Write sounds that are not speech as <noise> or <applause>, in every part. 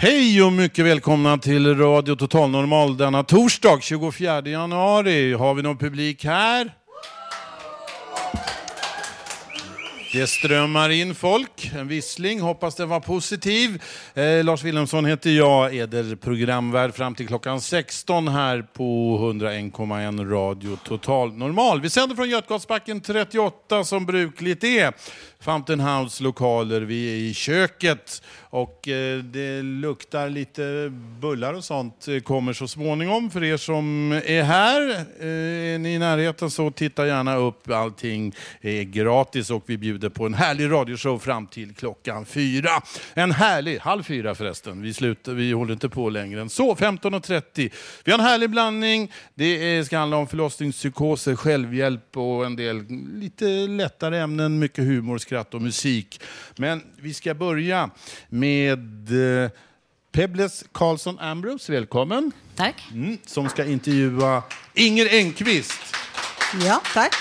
Hej och mycket välkomna till Radio Total Normal denna torsdag 24 januari. Har vi någon publik här? Det strömmar in folk, en vissling, hoppas den var positiv. Eh, Lars Wilhelmsson heter jag, är programvärd fram till klockan 16 här på 101,1 Radio Total Normal. Vi sänder från Götgatsbacken 38 som brukligt är. Fountain House lokaler, vi är i köket och eh, det luktar lite bullar och sånt eh, kommer så småningom. För er som är här, eh, är ni i närheten så titta gärna upp. Allting är gratis och vi bjuder på en härlig radioshow fram till klockan fyra. En härlig, halv fyra förresten. Vi, slutar, vi håller inte på längre än så. 15.30. Vi har en härlig blandning. Det ska handla om förlossningspsykoser, självhjälp och en del lite lättare ämnen, mycket humor, skratt och musik. Men vi ska börja med eh, Pebbles Karlsson Ambrose, välkommen. Tack. Mm, som ska intervjua Inger Engqvist. Ja, tack.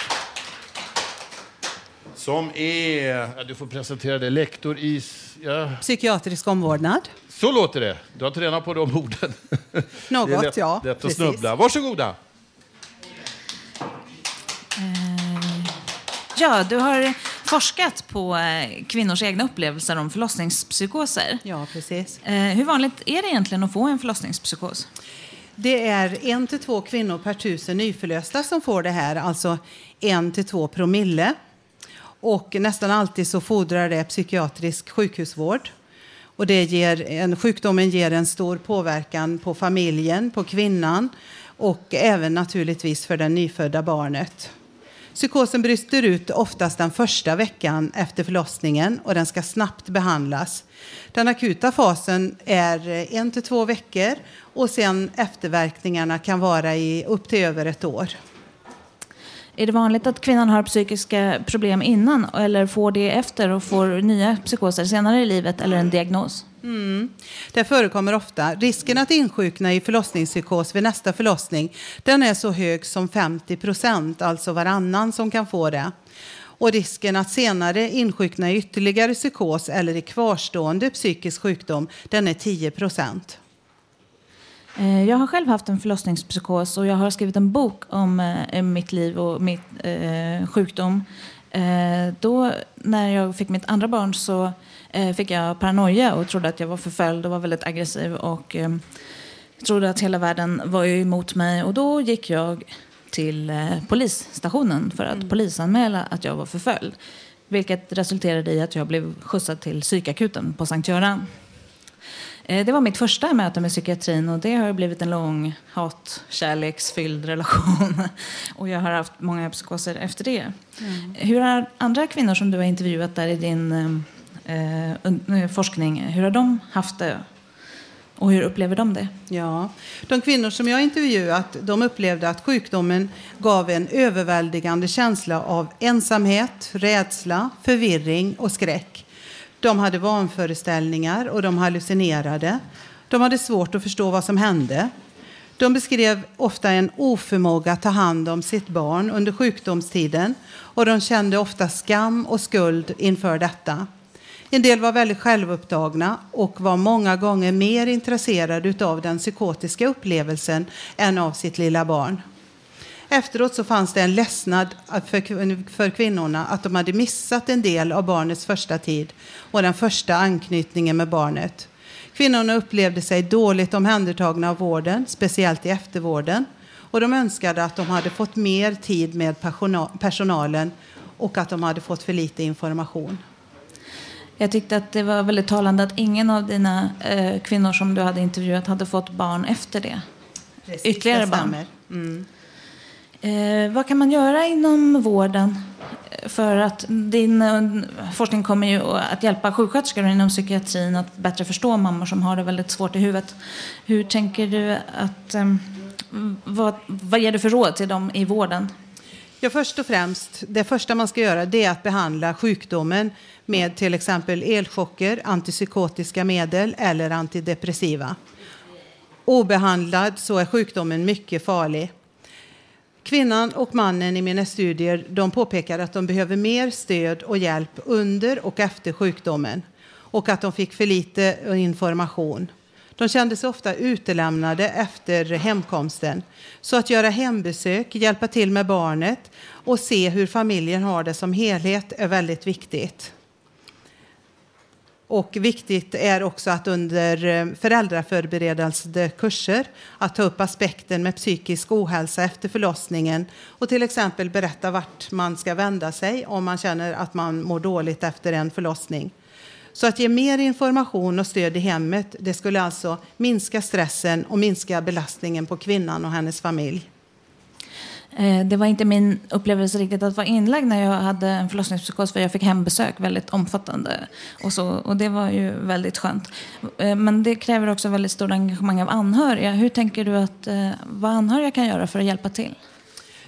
Som är, ja, du får presentera det, lektor i... Ja, Psykiatrisk omvårdnad. så låter det. Du har tränat på de orden. <laughs> Något, det är lätt, ja. lätt att precis. snubbla. Varsågoda. Ja, du har forskat på eh, kvinnors egna upplevelser om förlossningspsykoser. Ja, precis. Eh, Hur vanligt är det egentligen att få en förlossningspsykos? Det är en till två kvinnor per tusen nyförlösta som får det här, alltså en till två promille. Och nästan alltid så fordrar det psykiatrisk sjukhusvård. Och det ger, en, sjukdomen ger en stor påverkan på familjen, på kvinnan och även naturligtvis för det nyfödda barnet. Psykosen bryter ut oftast den första veckan efter förlossningen och den ska snabbt behandlas. Den akuta fasen är en till två veckor och sen efterverkningarna kan vara i upp till över ett år. Är det vanligt att kvinnan har psykiska problem innan eller får det efter och får nya psykoser senare i livet eller en diagnos? Mm. Det förekommer ofta. Risken att insjukna i förlossningspsykos vid nästa förlossning den är så hög som 50 procent, alltså varannan som kan få det. Och risken att senare insjukna i ytterligare psykos eller i kvarstående psykisk sjukdom den är 10 procent. Eh, Jag har själv haft en förlossningspsykos och jag har skrivit en bok om eh, mitt liv och mitt eh, sjukdom. Då när jag fick mitt andra barn så fick jag paranoia och trodde att jag var förföljd och var väldigt aggressiv och trodde att hela världen var emot mig. Och då gick jag till polisstationen för att polisanmäla att jag var förföljd. Vilket resulterade i att jag blev skjutsad till psykakuten på Sankt Göran. Eh, Det var mitt första möte med psykiatrin och det har blivit en lång hat-kärleksfylld relation. <laughs> Och jag har haft många psykoser efter det. Hur har andra kvinnor som du har intervjuat där i din eh, eh, forskning, hur har de haft det? Och hur upplever de det? Ja. De kvinnor som jag intervjuat de upplevde att sjukdomen gav en överväldigande känsla av ensamhet, rädsla, förvirring och skräck. De hade vanföreställningar och de hallucinerade. De hade svårt att förstå vad som hände. De beskrev ofta en oförmåga att ta hand om sitt barn under sjukdomstiden och de kände ofta skam och skuld inför detta. En del var väldigt självupptagna och var många gånger mer intresserade av den psykotiska upplevelsen än av sitt lilla barn. Efteråt så fanns det en ledsnad för, för kvinnorna att de hade missat en del av barnets första tid och den första anknytningen med barnet. Kvinnorna upplevde sig dåligt omhändertagna av vården, speciellt i eftervården. Och de önskade att de hade fått mer tid med personalen och att de hade fått för lite information. Jag tyckte att det var väldigt talande att ingen av dina eh, kvinnor som du hade intervjuat hade fått barn efter det. Precis, Ytterligare det barn. Mm. Eh, vad kan man göra inom vården? Eh, för att din eh, forskning kommer ju att hjälpa sjuksköterskor inom psykiatrin att bättre förstå mammor som har det väldigt svårt i huvudet. Hur tänker du att... Eh, vad, vad ger du för råd till dem i vården? Ja, först och främst, det första man ska göra det är att behandla sjukdomen med till exempel elchocker, antipsykotiska medel eller antidepressiva. Obehandlad så är sjukdomen mycket farlig. Kvinnan och mannen i mina studier de påpekar att de behöver mer stöd och hjälp under och efter sjukdomen och att de fick för lite information. De kände sig ofta utelämnade efter hemkomsten. Så att göra hembesök, hjälpa till med barnet och se hur familjen har det som helhet är väldigt viktigt. Och viktigt är också att under eh, föräldraförberedande kurser att ta upp aspekten med psykisk ohälsa efter förlossningen och till exempel berätta vart man ska vända sig om man känner att man mår dåligt efter en förlossning. Så att ge mer information och stöd i hemmet det skulle alltså minska stressen och minska belastningen på kvinnan och hennes familj. Eh, det var inte min upplevelse riktigt att vara inlagd när jag hade en förlossningspsykos för jag fick hembesök väldigt omfattande. Och, så, och det var ju väldigt skönt. Eh, men det kräver också väldigt stort engagemang av anhöriga. Hur tänker du att eh, vad anhöriga kan göra för att hjälpa till?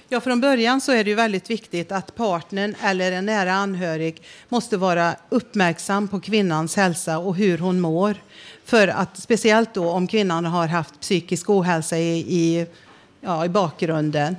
Ja, från början så är det ju väldigt viktigt att partnern eller en nära anhörig måste vara uppmärksam på kvinnans hälsa och hur hon mår. För att speciellt då om kvinnan har haft psykisk ohälsa i, i, ja, i bakgrunden.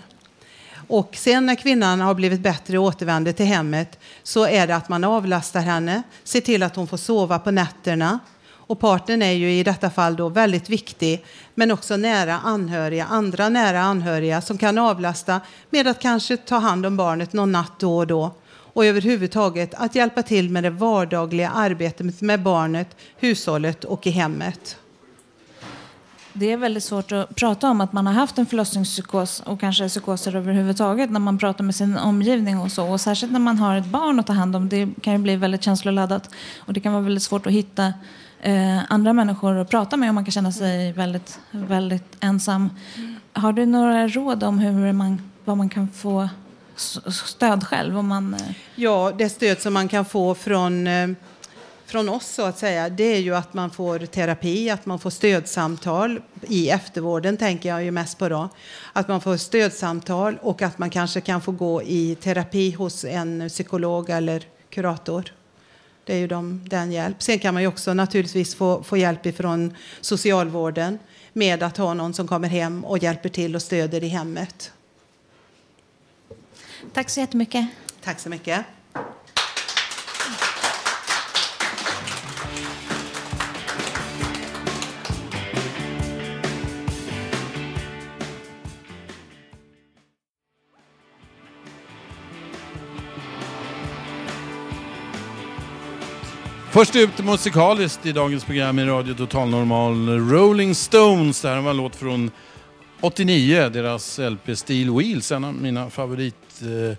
Och sen när kvinnan har blivit bättre och återvänder till hemmet så är det att man avlastar henne, ser till att hon får sova på nätterna. Och partnern är ju i detta fall då väldigt viktig, men också nära anhöriga, andra nära anhöriga som kan avlasta med att kanske ta hand om barnet någon natt då och då. Och överhuvudtaget att hjälpa till med det vardagliga arbetet med barnet, hushållet och i hemmet. Det är väldigt svårt att prata om att man har haft en förlossningspsykos och kanske psykoser överhuvudtaget när man pratar med sin omgivning och så. Och särskilt när man har ett barn att ta hand om. Det kan ju bli väldigt känsloladdat och det kan vara väldigt svårt att hitta eh, andra människor att prata med och man kan känna sig väldigt, väldigt ensam. Har du några råd om hur man, vad man kan få stöd själv? Om man, eh... Ja, det stöd som man kan få från eh från oss så att säga, det är ju att man får terapi, att man får stödsamtal i eftervården tänker jag ju mest på då. Att man får stödsamtal och att man kanske kan få gå i terapi hos en psykolog eller kurator. Det är ju de, den hjälp. Sen kan man ju också naturligtvis få, få hjälp ifrån socialvården med att ha någon som kommer hem och hjälper till och stöder i hemmet. Tack så jättemycket. Tack så mycket. Först ut musikaliskt i dagens program i Radio Total Normal Rolling Stones. Det här var en låt från 89, deras LP Steel Wheels, en av mina favorit eh,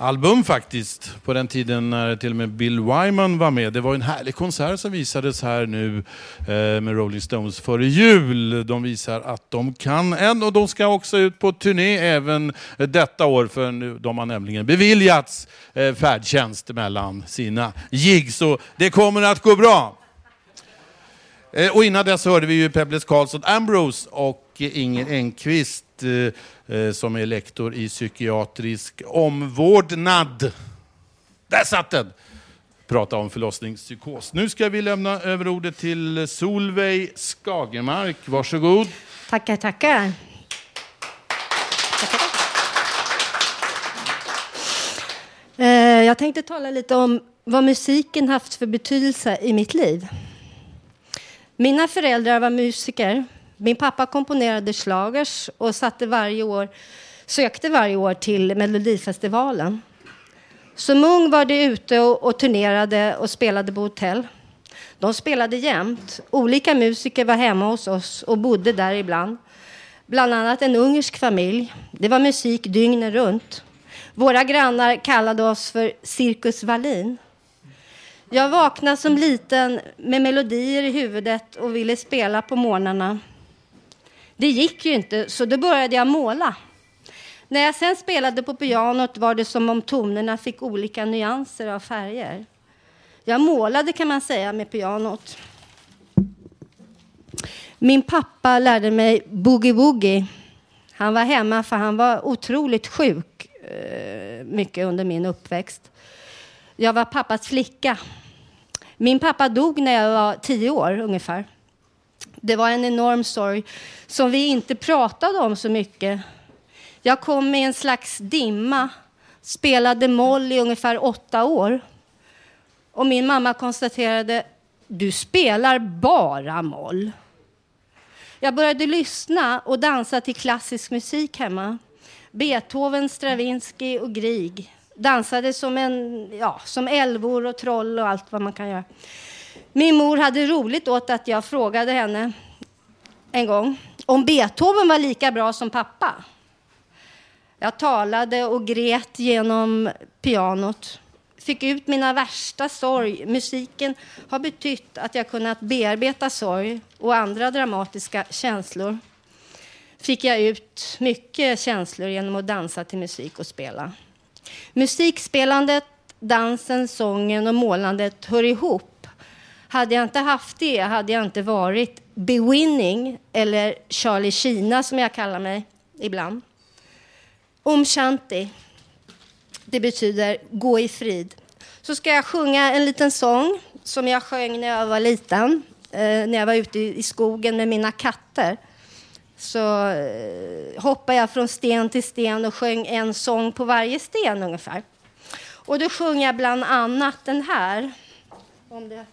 album faktiskt. På den tiden när till och med Bill Wyman var med. Det var en härlig konsert som visades här nu eh, med Rolling Stones före jul. De visar att de kan än och de ska också ut på turné även detta år för nu, de har nämligen beviljats eh, färdtjänst mellan sina gig. Så det kommer att gå bra. Eh, och innan dess hörde vi ju Pebbles Karlsson Ambrose och Inger Engqvist Eh, eh, som är lektor i psykiatrisk omvårdnad. Där satt den! Prata om förlossningspsykos. Nu ska vi lämna över ordet till Solveig Skagemark. Varsågod. Tackar, tackar. Eh, jag tänkte tala lite om vad musiken haft för betydelse i mitt liv. Mina föräldrar var musiker min pappa komponerade slagers och satte varje år sökte varje år till Melodifestivalen. Som ung var de ute och, och turnerade och spelade på hotell. De spelade jämt. Olika musiker var hemma hos oss och bodde där ibland. Bland annat en ungersk familj. Det var musik dygnet runt. Våra grannar kallade oss för Cirkus Wallin. Jag vaknade som liten med melodier i huvudet och ville spela på morgnarna. Det gick ju inte, så då började jag måla. När jag sen spelade på pianot var det som om tonerna fick olika nyanser av färger. Jag målade kan man säga med pianot. Min pappa lärde mig boogie-woogie. Han var hemma för han var otroligt sjuk eh, mycket under min uppväxt. Jag var pappas flicka. Min pappa dog när jag var tio år ungefär. Det var en enorm sorg som vi inte pratade om så mycket. Jag kom i en slags dimma, spelade moll i ungefär åtta år. Och min mamma konstaterade, du spelar bara moll. Jag började lyssna och dansa till klassisk musik hemma. Beethoven, Stravinsky och Grieg. Dansade som, en, ja, som älvor och troll och allt vad man kan göra. Min mor hade roligt åt att jag frågade henne en gång om Beethoven var lika bra som pappa. Jag talade och grät genom pianot. Fick ut mina värsta sorg. Musiken har betytt att jag kunnat bearbeta sorg och andra dramatiska känslor. Fick jag ut mycket känslor genom att dansa till musik och spela. Musikspelandet, dansen, sången och målandet hör ihop. Hade jag inte haft det hade jag inte varit bewinning eller Charlie Kina som jag kallar mig ibland. Om Shanti. Det betyder gå i frid. Så ska jag sjunga en liten sång som jag sjöng när jag var liten. Eh, när jag var ute i skogen med mina katter. Så eh, hoppade jag från sten till sten och sjöng en sång på varje sten ungefär. Och då sjöng jag bland annat den här. Om det.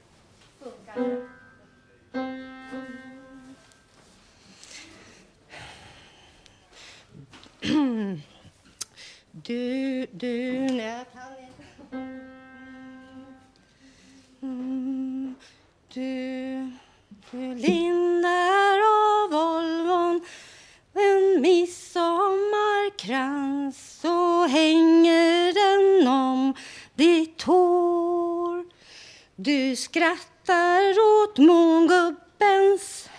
Du, du, när jag kan inte. Mm, du, du lindar av Volvon en midsommarkrans så hänger den om ditt hår. Du skrattar mångubbens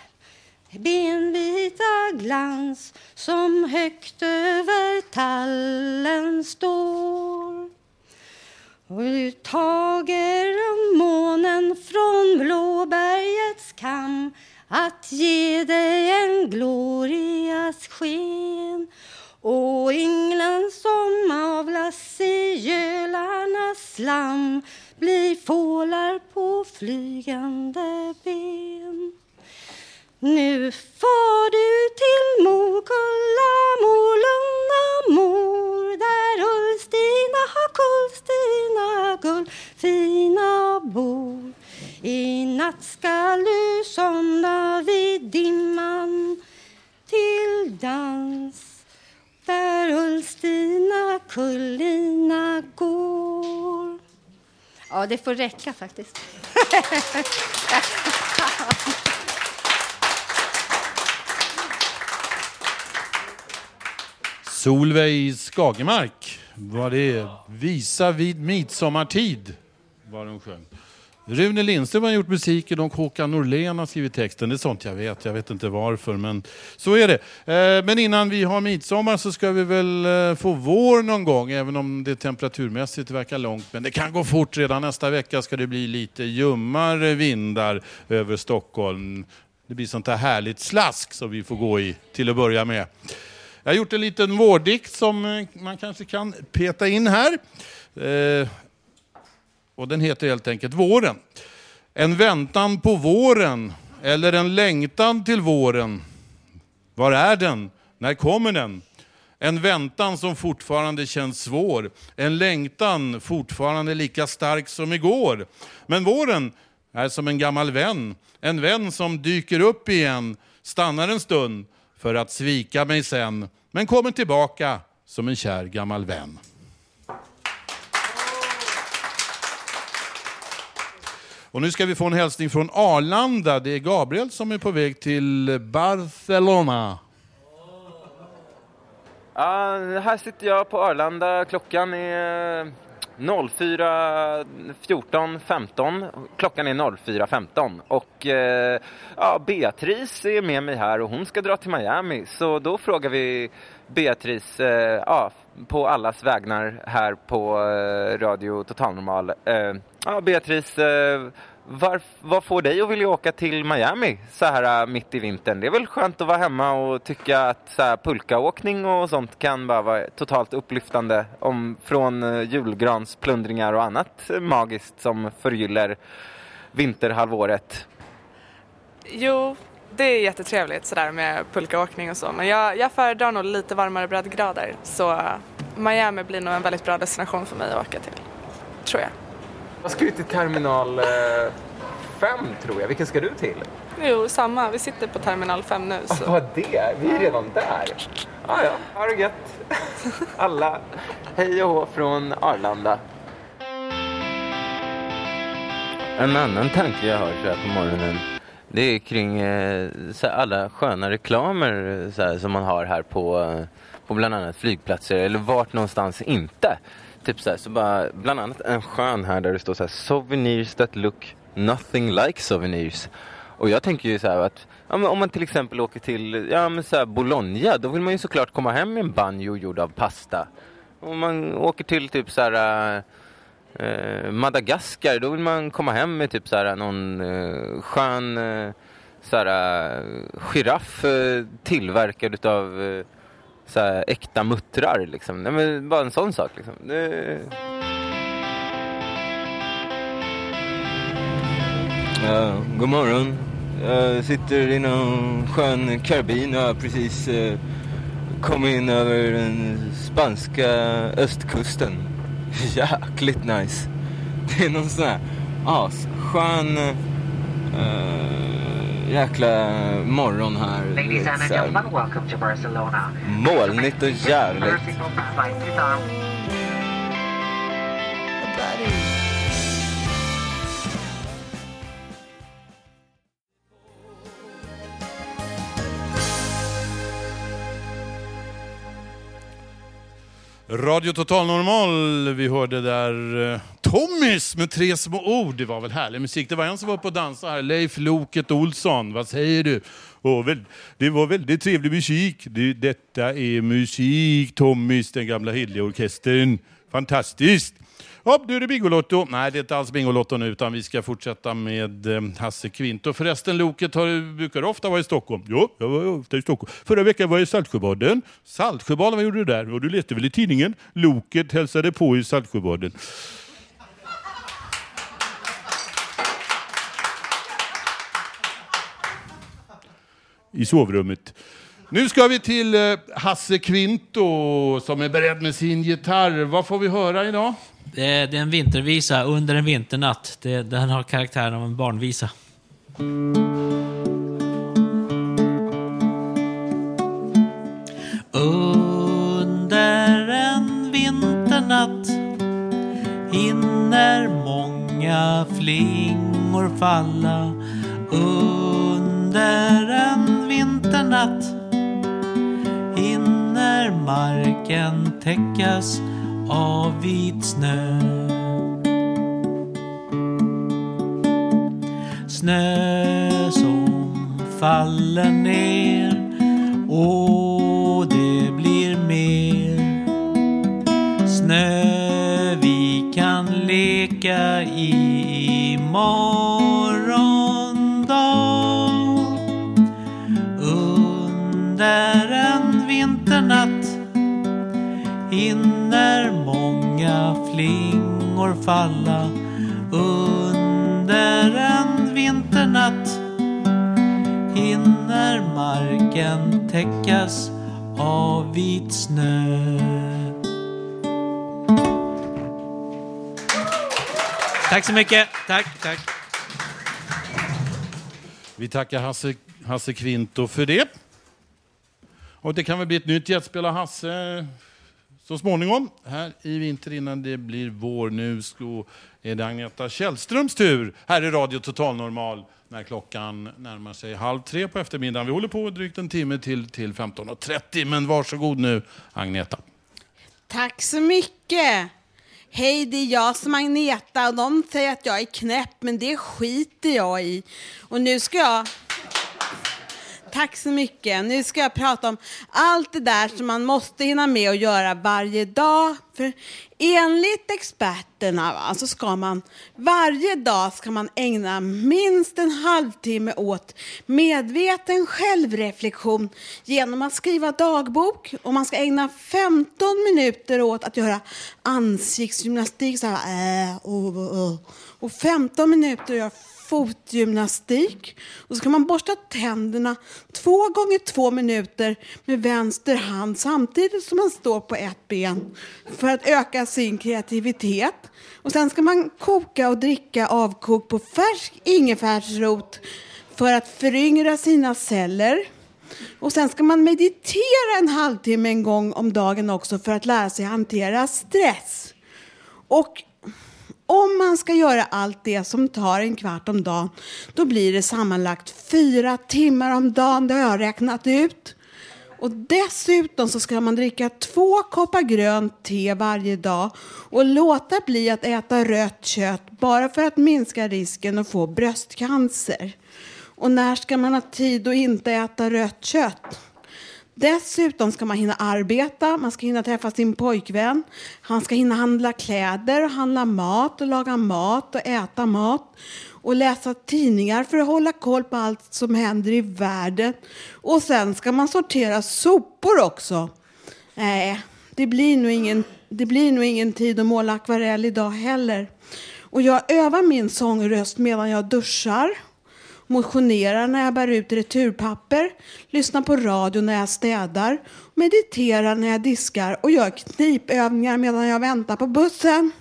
benvita glans som högt över tallen står. Och du tager månen från blåbergets kam att ge dig en glorias sken och ynglen som avlas i gölarnas slam blir fålar på flygande ben. Nu far du till Mokulla, Molunda, mor där Ulstina, har Kullstina gull fina bor. I natt skall du somna vid dimman till dans där Ulstina, Kullina går. Ja, det får räcka faktiskt. Solveig Skagemark var det. Visa vid midsommartid var hon sjöng. Rune Lindström har gjort musiken och Håkan Norlén har skrivit texten. Det är sånt jag vet. Jag vet inte varför, men så är det. Eh, men innan vi har midsommar så ska vi väl eh, få vår någon gång, även om det temperaturmässigt verkar långt. Men det kan gå fort. Redan nästa vecka ska det bli lite ljummare vindar över Stockholm. Det blir sånt här härligt slask som vi får gå i till att börja med. Jag har gjort en liten vårdikt som eh, man kanske kan peta in här. Och den heter helt enkelt Våren. En väntan på våren, eller en längtan till våren. Var är den? När kommer den? En väntan som fortfarande känns svår. En längtan fortfarande lika stark som igår. Men våren är som en gammal vän. En vän som dyker upp igen, stannar en stund för att svika mig sen, men kommer tillbaka som en kär gammal vän. Och nu ska vi få en hälsning från Arlanda. Det är Gabriel som är på väg till Barcelona. Ja, här sitter jag på Arlanda. Klockan är eh, 04.14.15. Klockan är 04.15 och eh, ja, Beatrice är med mig här och hon ska dra till Miami. Så då frågar vi Beatrice eh, ja, på allas vägnar här på eh, Radio Totalnormal. Eh, Ja, Beatrice, eh, var, vad får dig att vilja åka till Miami så här eh, mitt i vintern? Det är väl skönt att vara hemma och tycka att så här, pulkaåkning och sånt kan bara vara totalt upplyftande om, från eh, julgransplundringar och annat magiskt som förgyller vinterhalvåret. Jo, det är jättetrevligt sådär med pulkaåkning och så men jag, jag föredrar nog lite varmare breddgrader så Miami blir nog en väldigt bra destination för mig att åka till, tror jag. Jag ska ut till terminal 5 eh, tror jag. Vilken ska du till? Jo, samma. Vi sitter på terminal 5 nu. Så. Ah, vad det? Vi är redan där. Ah, ja, ha det gött. <laughs> Alla hej och hå från Arlanda. En annan tanke jag har så här på morgonen det är kring eh, alla sköna reklamer så här, som man har här på, eh, på bland annat flygplatser eller vart någonstans inte. Typ så, här, så bara, bland annat en skön här där det står så här, souvenirs that look nothing like souvenirs. Och jag tänker ju så här att ja, om man till exempel åker till ja, men så här Bologna, då vill man ju såklart komma hem med en banjo gjord av pasta. Om man åker till typ så här eh, Madagaskar, då vill man komma hem med typ så här någon eh, skön eh, så här, eh, giraff eh, tillverkad utav eh, så här, äkta muttrar. Liksom. Nej, men bara en sån sak. Liksom. Det... Ja, god morgon. Jag sitter i någon skön karbin och har precis eh, kommit in över den spanska östkusten. <laughs> Jäkligt nice. Det är någon sån här asskön eh, jäkla morgon här. Molnigt och jävligt. Radio Total Normal, vi hörde där eh, Tommys med tre små ord. Det var väl härlig musik. Det var en som var uppe och dansade här, Leif Loket Olsson. Vad säger du? Oh, väl, det var väldigt trevlig musik. Det, detta är musik, Tommys, den gamla hederliga orkestern. Fantastiskt! Ja, nu är det Bingolotto. Nej, det är inte alls Bingolotto nu, utan vi ska fortsätta med eh, Hasse Kvinto. Förresten, Loket, har, brukar du ofta vara i Stockholm? Jo, jag var ofta i Stockholm. Förra veckan var jag i Saltsjöbaden. Saltsjöbaden, vad gjorde du där? Och du läste väl i tidningen? Loket hälsade på i Saltsjöbaden. I sovrummet. Nu ska vi till eh, Hasse Kvinto som är beredd med sin gitarr. Vad får vi höra idag? Det är, det är en vintervisa, Under en vinternatt. Det, den har karaktären av en barnvisa. Under en vinternatt hinner många flingor falla under en vinternatt hinner marken täckas av vit snö. Snö som faller ner och det blir mer. Snö vi kan leka i imorgon falla under en vinternatt hinner marken täckas av vit snö. Tack så mycket. Tack, tack. Vi tackar Hasse, Hasse Kvinto för det. Och det kan väl bli ett nytt gästspel av Hasse så småningom, här i vinter innan det blir vår. Nu ska, är det Agneta Källströms tur här i Radio Total Normal när klockan närmar sig halv tre på eftermiddagen. Vi håller på drygt en timme till, till 15.30, men varsågod nu Agneta. Tack så mycket. Hej, det är jag som är Agneta och de säger att jag är knäpp, men det skiter jag i. Och nu ska jag... Tack så mycket. Nu ska jag prata om allt det där som man måste hinna med att göra varje dag. För enligt experterna va, så ska man varje dag ska man ägna minst en halvtimme åt medveten självreflektion genom att skriva dagbok. Och man ska ägna 15 minuter åt att göra ansiktsgymnastik. Så här, äh, oh, oh. Och 15 minuter att göra fotgymnastik. Och så kan man borsta tänderna två gånger två minuter med vänster hand samtidigt som man står på ett ben för att öka sin kreativitet. Och sen ska man koka och dricka avkok på färsk ingefärsrot för att föryngra sina celler. Och sen ska man meditera en halvtimme en gång om dagen också för att lära sig hantera stress. Och om man ska göra allt det som tar en kvart om dagen, då blir det sammanlagt fyra timmar om dagen. Det har jag räknat ut. Och dessutom så ska man dricka två koppar grönt te varje dag och låta bli att äta rött kött bara för att minska risken att få bröstcancer. Och när ska man ha tid att inte äta rött kött? Dessutom ska man hinna arbeta, man ska hinna träffa sin pojkvän, han ska hinna handla kläder, handla mat och laga mat och äta mat och läsa tidningar för att hålla koll på allt som händer i världen. Och sen ska man sortera sopor också. Nej, det blir nog ingen, det blir nog ingen tid att måla akvarell idag heller. Och jag övar min sångröst medan jag duschar motionerar när jag bär ut returpapper, lyssnar på radio när jag städar, mediterar när jag diskar och gör knipövningar medan jag väntar på bussen.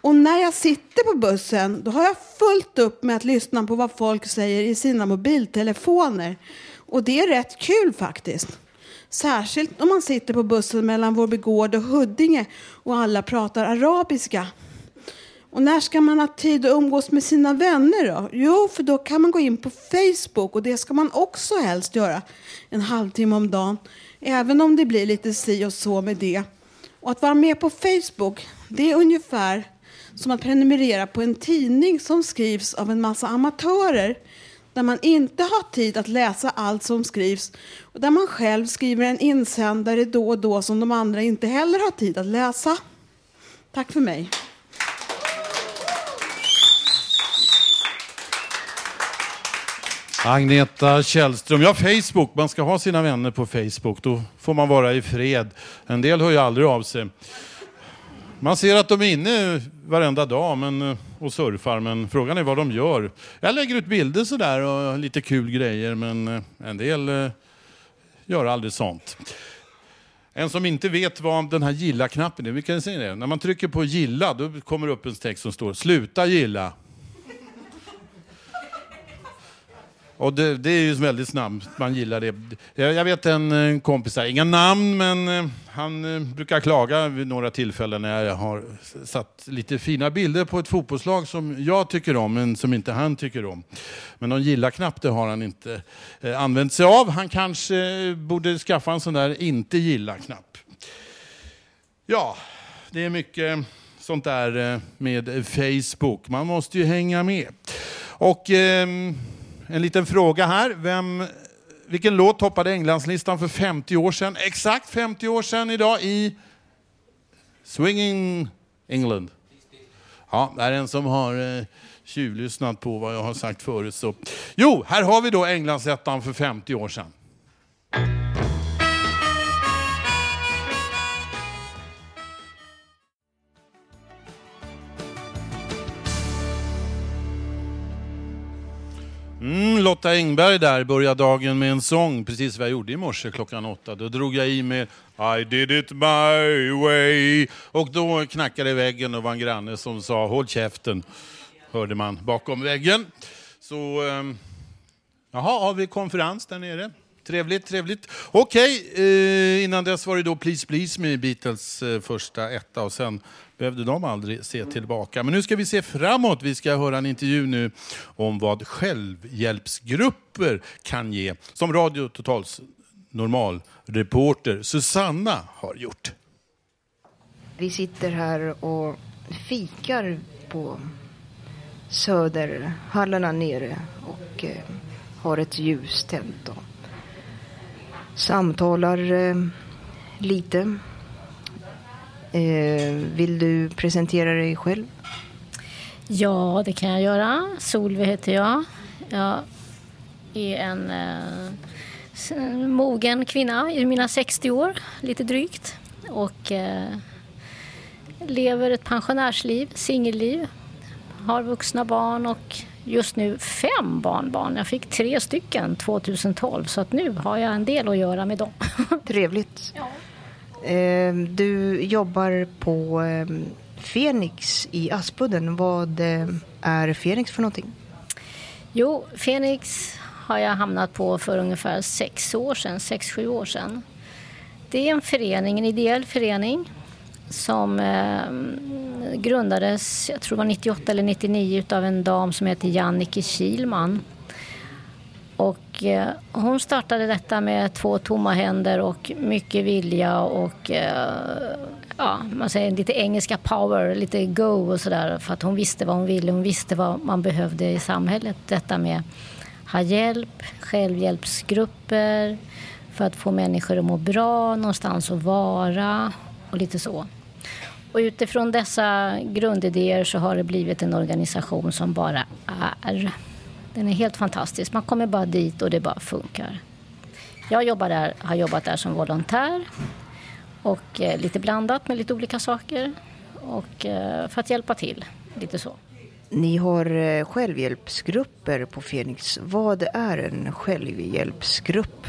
Och när jag sitter på bussen då har jag fullt upp med att lyssna på vad folk säger i sina mobiltelefoner. Och det är rätt kul faktiskt. Särskilt om man sitter på bussen mellan Vårby Gård och Huddinge och alla pratar arabiska. Och när ska man ha tid att umgås med sina vänner då? Jo, för då kan man gå in på Facebook och det ska man också helst göra en halvtimme om dagen. Även om det blir lite si och så med det. Och att vara med på Facebook, det är ungefär som att prenumerera på en tidning som skrivs av en massa amatörer där man inte har tid att läsa allt som skrivs och där man själv skriver en insändare då och då som de andra inte heller har tid att läsa. Tack för mig. Agneta Källström. Ja, Facebook. Man ska ha sina vänner på Facebook. Då får man vara i fred. En del hör ju aldrig av sig. Man ser att de är inne varenda dag men, eh, och surfar, men frågan är vad de gör. Jag lägger ut bilder sådär och lite kul grejer, men eh, en del eh, gör aldrig sånt. En som inte vet vad den här gilla-knappen är, vi kan säga det. När man trycker på gilla, då kommer det upp en text som står sluta gilla. Och det, det, är ju väldigt snabbt, man gillar det. Jag vet en kompis, här, inga namn, men eh, han eh, brukar klaga vid några tillfällen när jag har satt lite fina bilder på ett fotbollslag som jag tycker om, men som inte han tycker om. Men någon gilla-knapp, det har han inte eh, använt sig av. Han kanske eh, borde skaffa en sån där inte gilla-knapp. Ja, det är mycket sånt där med Facebook. Man måste ju hänga med. Och... Eh, en liten fråga här. Vem, vilken låt toppade Englandslistan för 50 år sedan? Exakt 50 år sedan idag i Swinging England. Ja, det är en som har eh, tjuvlyssnat på vad jag har sagt förut. Så. Jo, här har vi då Englandsettan för 50 år sedan. Mm, Lotta Engberg där började dagen med en sång, precis vad jag gjorde i morse klockan åtta. Då drog jag i med I did it my way. Och då knackade väggen och var en granne som sa håll käften, hörde man bakom väggen. Så, ähm, jaha, har vi konferens där nere? Trevligt, trevligt. Okej, eh, innan dess var det då Please Please med Beatles eh, första etta och sen behövde de aldrig se tillbaka. Men nu ska vi se framåt. Vi ska höra en intervju nu om vad självhjälpsgrupper kan ge. Som Radio Totals normalreporter Susanna har gjort. Vi sitter här och fikar på Söderhallarna nere och eh, har ett ljus tänt samtalar eh, lite. Eh, vill du presentera dig själv? Ja, det kan jag göra. Solveig heter jag. Jag är en eh, mogen kvinna i mina 60 år, lite drygt. Och eh, lever ett pensionärsliv, singelliv. Har vuxna barn och just nu fem barnbarn. Jag fick tre stycken 2012 så att nu har jag en del att göra med dem. <laughs> Trevligt. Eh, du jobbar på Fenix i Aspudden. Vad eh, är Fenix för någonting? Jo, Fenix har jag hamnat på för ungefär sex år sedan, sex, sju år sedan. Det är en förening, en ideell förening som eh, grundades, jag tror det var 98 eller 99, av en dam som heter Jannike Kilman. Och eh, hon startade detta med två tomma händer och mycket vilja och eh, ja, man säger lite engelska power, lite go och sådär för att hon visste vad hon ville, hon visste vad man behövde i samhället. Detta med ha hjälp, självhjälpsgrupper för att få människor att må bra, någonstans att vara och lite så. Och utifrån dessa grundidéer så har det blivit en organisation som bara är. Den är helt fantastisk. Man kommer bara dit och det bara funkar. Jag jobbar där, har jobbat där som volontär och eh, lite blandat med lite olika saker och eh, för att hjälpa till, lite så. Ni har eh, självhjälpsgrupper på Fenix. Vad är en självhjälpsgrupp?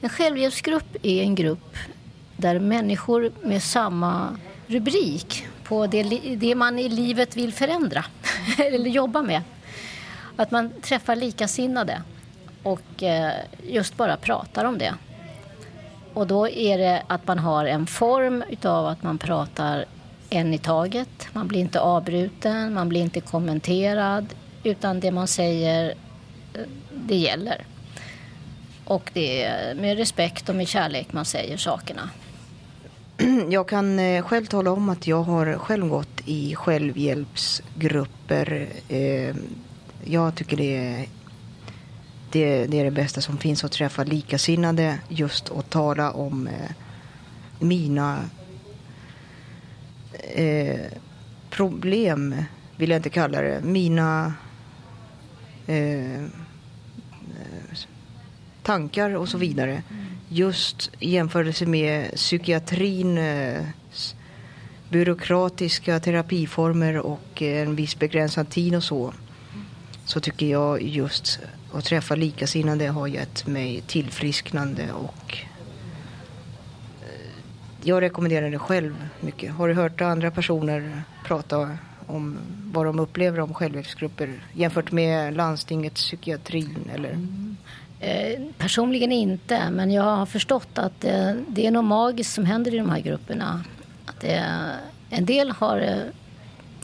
En självhjälpsgrupp är en grupp där människor med samma rubrik på det, det man i livet vill förändra <laughs> eller jobba med. Att man träffar likasinnade och eh, just bara pratar om det. Och då är det att man har en form utav att man pratar en i taget. Man blir inte avbruten, man blir inte kommenterad utan det man säger, eh, det gäller. Och det är med respekt och med kärlek man säger sakerna. <clears throat> Jag kan eh, själv tala om att jag har själv gått i självhjälpsgrupper. Eh, jag tycker det är, det, det är det bästa som finns att träffa likasinnade just och tala om eh, mina eh, problem, vill jag inte kalla det. Mina eh, eh, tankar och så vidare. Just jämförelse med psykiatrin, eh, byråkratiska terapiformer och eh, en viss begränsad tid och så. Så tycker jag just att träffa likasinnade har gett mig tillfrisknande och eh, jag rekommenderar det själv mycket. Har du hört andra personer prata om vad de upplever om självhjälpsgrupper jämfört med landstingets psykiatrin eller? Mm. Eh, personligen inte, men jag har förstått att eh, det är något magiskt som händer i de här grupperna. Att det, en del har, eh,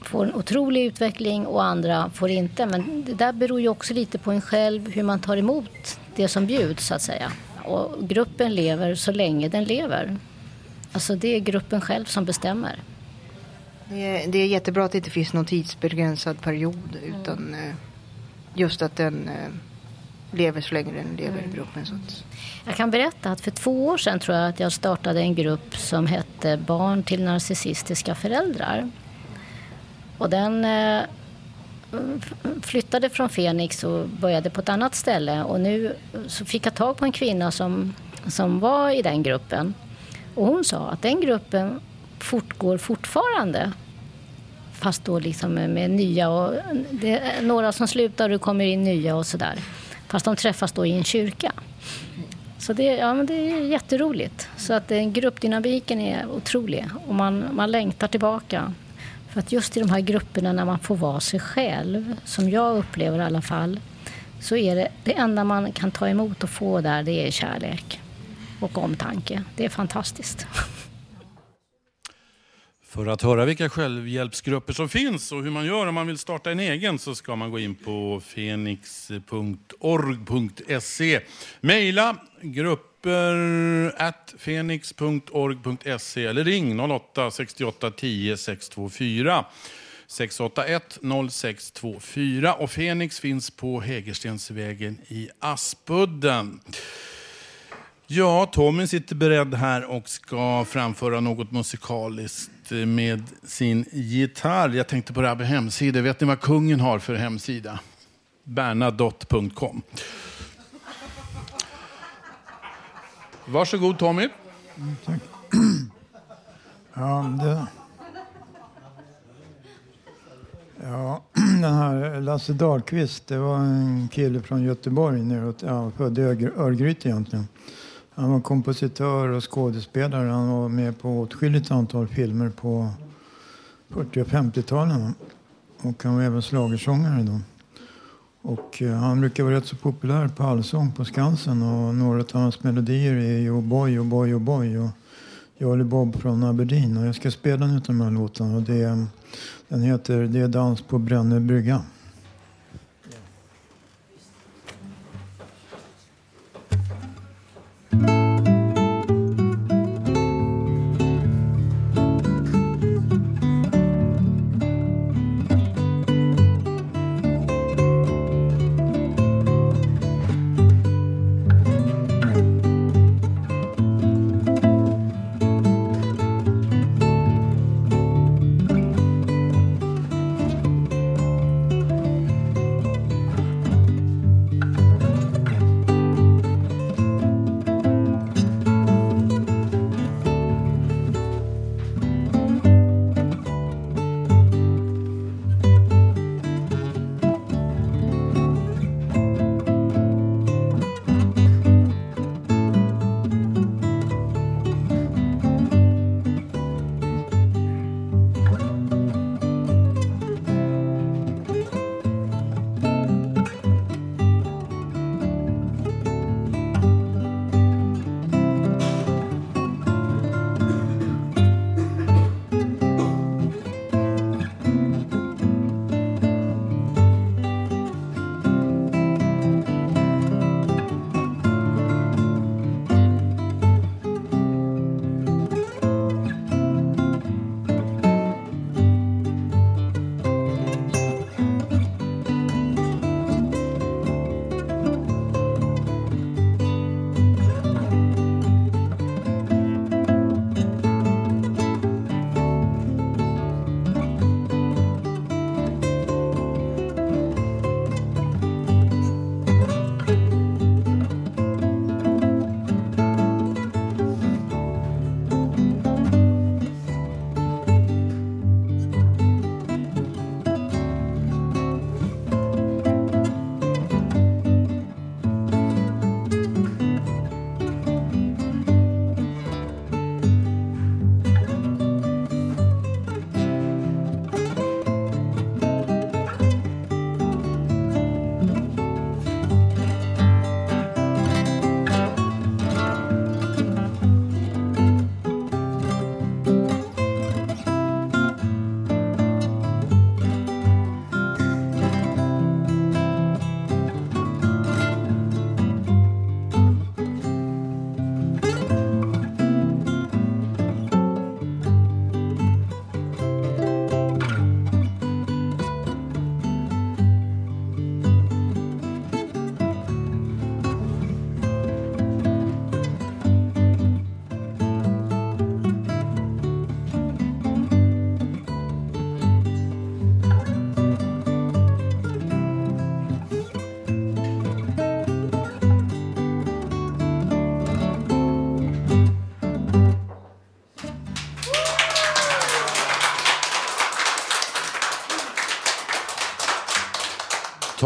får en otrolig utveckling och andra får inte. Men det där beror ju också lite på en själv, hur man tar emot det som bjuds så att säga. Och gruppen lever så länge den lever. Alltså det är gruppen själv som bestämmer. Det är, det är jättebra att det inte finns någon tidsbegränsad period utan mm. just att den lever så länge den lever i gruppen. Så Jag kan berätta att för två år sedan tror jag att jag startade en grupp som hette Barn till narcissistiska föräldrar. Och den eh, flyttade från Fenix och började på ett annat ställe. Och nu så fick jag tag på en kvinna som, som var i den gruppen. Och hon sa att den gruppen fortgår fortfarande. Fast då liksom med, nya och det är några som slutar och kommer in nya och sådär. Fast de träffas då i en kyrka. Så det, ja, men det är jätteroligt. Så att eh, gruppdynamiken är otrolig och man, man längtar tillbaka. För att just i de här grupperna när man får vara sig själv, som jag upplever i alla fall, så är det, det enda man kan ta emot och få där, det är kärlek och omtanke. Det är fantastiskt. <laughs> För att höra vilka självhjälpsgrupper som finns och hur man gör om man vill starta en egen så ska man gå in på fenix.org.se. Mejla grupper at fenix.org.se eller ring 08 68 10 624. 681 0624 och Fenix finns på Hägerstensvägen i Aspudden. Ja, Tommy sitter beredd här och ska framföra något musikaliskt med sin gitarr. Jag tänkte på Rabbe hemsida. Vet ni vad kungen har för hemsida? Bernadotte.com. Varsågod Tommy. Tack. Ja, det... Ja, <clears throat> den här Lasse Dahlqvist, det var en kille från Göteborg, neråt, ja, född i Örgryte egentligen. Han var kompositör och skådespelare. Han var med på åtskilligt antal filmer på 40 och 50-talen. Och han var även slagersångare då. Och eh, han brukar vara rätt så populär på allsång på Skansen. Och några av hans melodier är ju oh oh oh Boy, och Boy, och Boy och Jolly Bob från Aberdeen. Och jag ska spela en av de här låtarna. Och det, den heter Det är dans på Brännö brygga.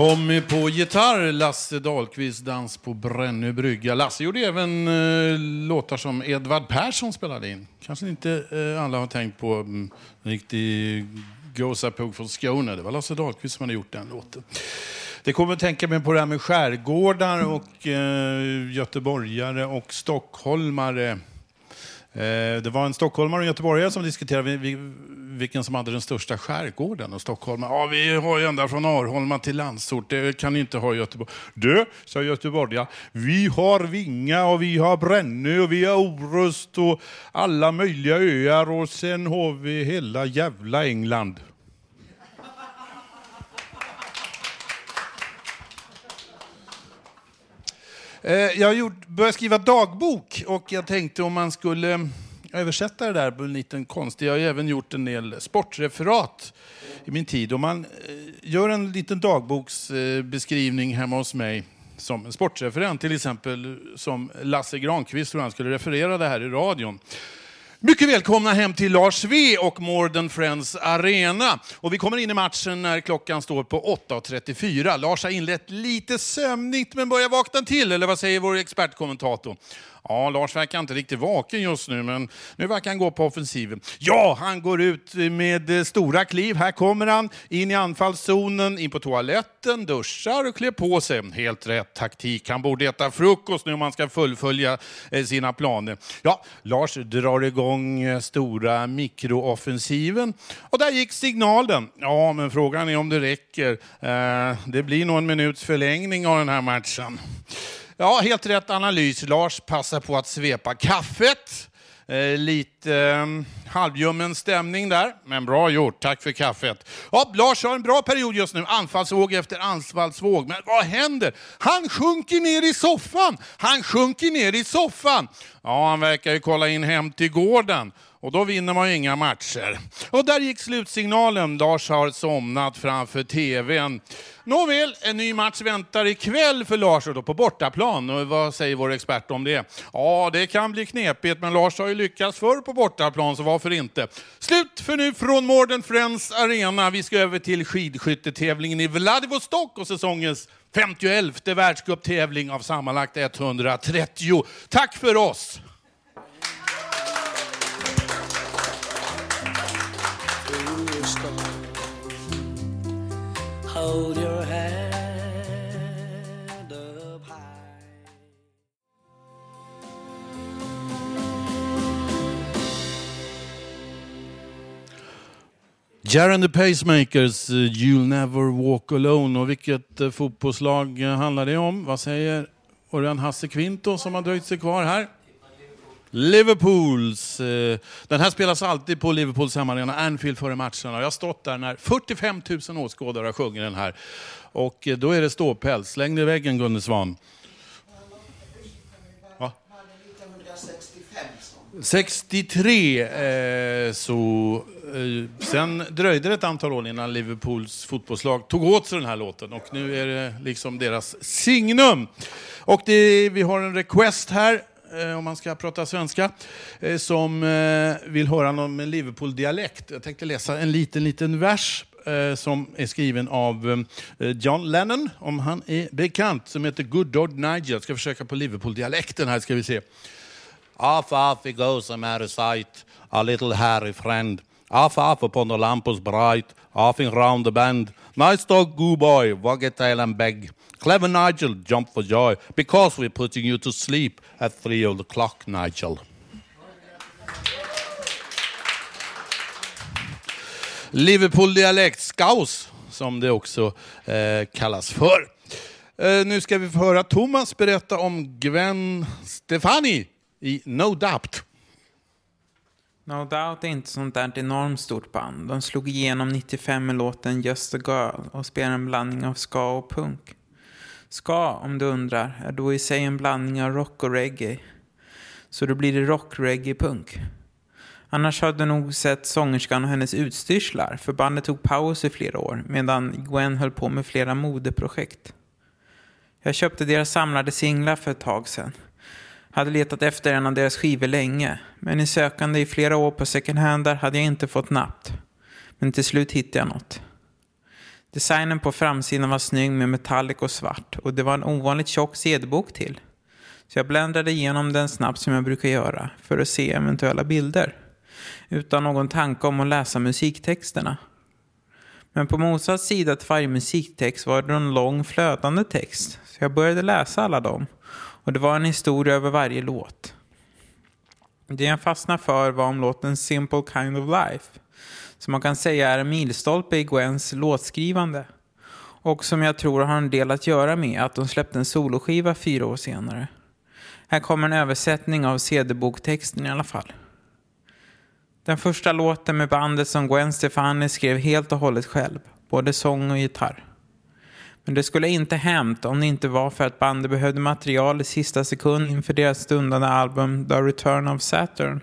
Tommy på gitarr, Lasse Dahlqvist dans på Brännö brygga. Lasse gjorde även eh, låtar som Edvard Persson spelade in. Kanske inte eh, alla har tänkt på mm, en riktig gåsapug från Skåne. Det var Lasse Dahlqvist som hade gjort den låten. Det kommer att tänka mig på det här med skärgårdar och eh, göteborgare och stockholmare. Eh, det var en stockholmare och en göteborgare som diskuterade vi- vi- vilken som hade den största skärgården. Och Stockholm, ja vi har ju ända från Arholma till Landsort, det kan ni inte ha i Göteborg. Du, sa göteborgaren, vi har Vinga och vi har Brännö och vi har Orust och alla möjliga öar och sen har vi hela jävla England. Eh, jag har gjort, börjat skriva dagbok och jag tänkte om man skulle eh, översätta det där på en liten konst. Jag har ju även gjort en del sportreferat i min tid. Om man eh, gör en liten dagboksbeskrivning hemma hos mig som en sportreferent, till exempel som Lasse Granqvist, tror han skulle referera det här i radion. Mycket välkomna hem till Lars V och Morden Friends Arena. Och vi kommer in i matchen när klockan står på 8.34. Lars har inlett lite sömnigt men börjar vakna till, eller vad säger vår expertkommentator? Ja, Lars verkar inte riktigt vaken just nu, men nu verkar han gå på offensiven. Ja, han går ut med eh, stora kliv. Här kommer han in i anfallszonen, in på toaletten, duschar och klär på sig. Helt rätt taktik. Han borde äta frukost nu om han ska fullfölja eh, sina planer. Ja, Lars drar igång eh, stora mikrooffensiven och där gick signalen. Ja, men frågan är om det räcker. Det blir nog en minuts förlängning av den här matchen. Ja, helt rätt analys. Lars passar på att svepa kaffet. Eh, lite eh, halvljummen stämning där, men bra gjort. Tack för kaffet. Ja, Lars har en bra period just nu. Anfallsvåg efter anfallsvåg. Men vad händer? Han sjunker ner i soffan! Han sjunker ner i soffan! Ja, han verkar ju kolla in hem till gården. Och då vinner man ju inga matcher. Och där gick slutsignalen. Lars har somnat framför TVn. Nåväl, en ny match väntar ikväll för Lars och då på bortaplan. Och vad säger vår expert om det? Ja, det kan bli knepigt, men Lars har ju lyckats förr på bortaplan, så varför inte? Slut för nu från Morden Friends Arena. Vi ska över till skidskyttetävlingen i Vladivostok och säsongens 51 världscuptävling av sammanlagt 130. Tack för oss! Hold your head up high. Jaron the Pacemakers, eh, You'll Never Walk Alone. Och vilket eh, fotbollslag eh, handlar det om? Vad säger Örjan Hasse Kvinto som har dröjt sig kvar här? Liverpools. Eh, den här spelas alltid på Liverpools hemmaarena Anfield före matcherna. Jag har stått där när 45 000 åskådare har sjungit den här. Och eh, då är det ståpäls. Släng dig i väggen Gunde Svan. Va? 63 eh, så... Eh, sen dröjde det ett antal år innan Liverpools fotbollslag tog åt sig den här låten och nu är det liksom deras signum. Och det, vi har en request här, Eh, om man ska prata svenska, eh, som eh, vill höra någon med Liverpool-dialekt. Jag tänkte läsa en liten, liten vers som är skriven av John Lennon, om han är bekant, som heter Good Dog Nigel. Jag ska försöka på Liverpool-dialekten här, ska vi se. Off, off he goes, I'm out of sight, a little hairy friend. Off, off upon the lampos bright, offing round the bend. Nice dog, goo boy, wag a tail and beg. Clever Nigel, jump for joy, because we're putting you to sleep at three o'clock, Nigel. Liverpool-dialekt, skaus, som det också eh, kallas för. Eh, nu ska vi få höra Thomas berätta om Gwen Stefani i No Doubt. No Doubt är inte sånt där enormt stort band. De slog igenom 95 med låten Just a Girl och spelar en blandning av ska och punk. Ska, om du undrar, är då i sig en blandning av rock och reggae. Så då blir det rock, reggae, punk. Annars hade du nog sett sångerskan och hennes utstyrslar, för bandet tog paus i flera år medan Gwen höll på med flera modeprojekt. Jag köpte deras samlade singlar för ett tag sedan. Hade letat efter en av deras skivor länge, men i sökande i flera år på second hand där hade jag inte fått napp. Men till slut hittade jag något. Designen på framsidan var snygg med metallic och svart och det var en ovanligt tjock CD-bok till. Så jag bländade igenom den snabbt som jag brukar göra för att se eventuella bilder. Utan någon tanke om att läsa musiktexterna. Men på motsatt sida till varje musiktext var det en lång flödande text. Så jag började läsa alla dem. Och det var en historia över varje låt. Det jag fastnade för var om låten Simple Kind of Life. Som man kan säga är en milstolpe i Gwens låtskrivande. Och som jag tror har en del att göra med att de släppte en soloskiva fyra år senare. Här kommer en översättning av CD-boktexten i alla fall. Den första låten med bandet som Gwen Stefani skrev helt och hållet själv, både sång och gitarr. Men det skulle inte hänt om det inte var för att bandet behövde material i sista sekund inför deras stundande album The Return of Saturn.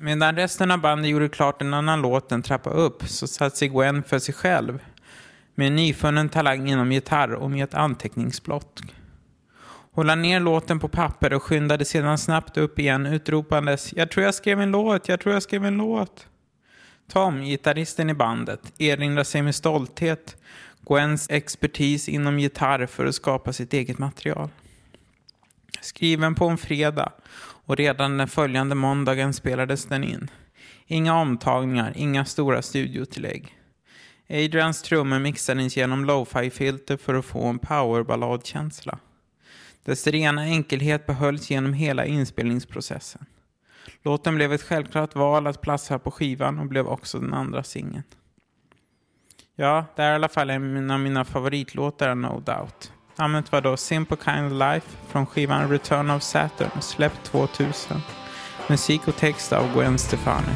Medan resten av bandet gjorde klart en annan låt, en trappa upp, så satt sig Gwen för sig själv med en nyfunnen talang inom gitarr och med ett anteckningsblock. Hon la ner låten på papper och skyndade sedan snabbt upp igen utropandes Jag tror jag skrev en låt, jag tror jag skrev en låt. Tom, gitarristen i bandet, erinrar sig med stolthet Gwens expertis inom gitarr för att skapa sitt eget material. Skriven på en fredag och redan den följande måndagen spelades den in. Inga omtagningar, inga stora studiotillägg. Adrians trummor mixades genom lo-fi-filter för att få en powerballadkänsla. Dess rena enkelhet behölls genom hela inspelningsprocessen. Låten blev ett självklart val att platsa på skivan och blev också den andra singeln. Ja, det är i alla fall en av mina favoritlåtar, no doubt. Namnet var då Simple Kind of Life från skivan Return of Saturn, släppt 2000. Musik och text av Gwen Stefani.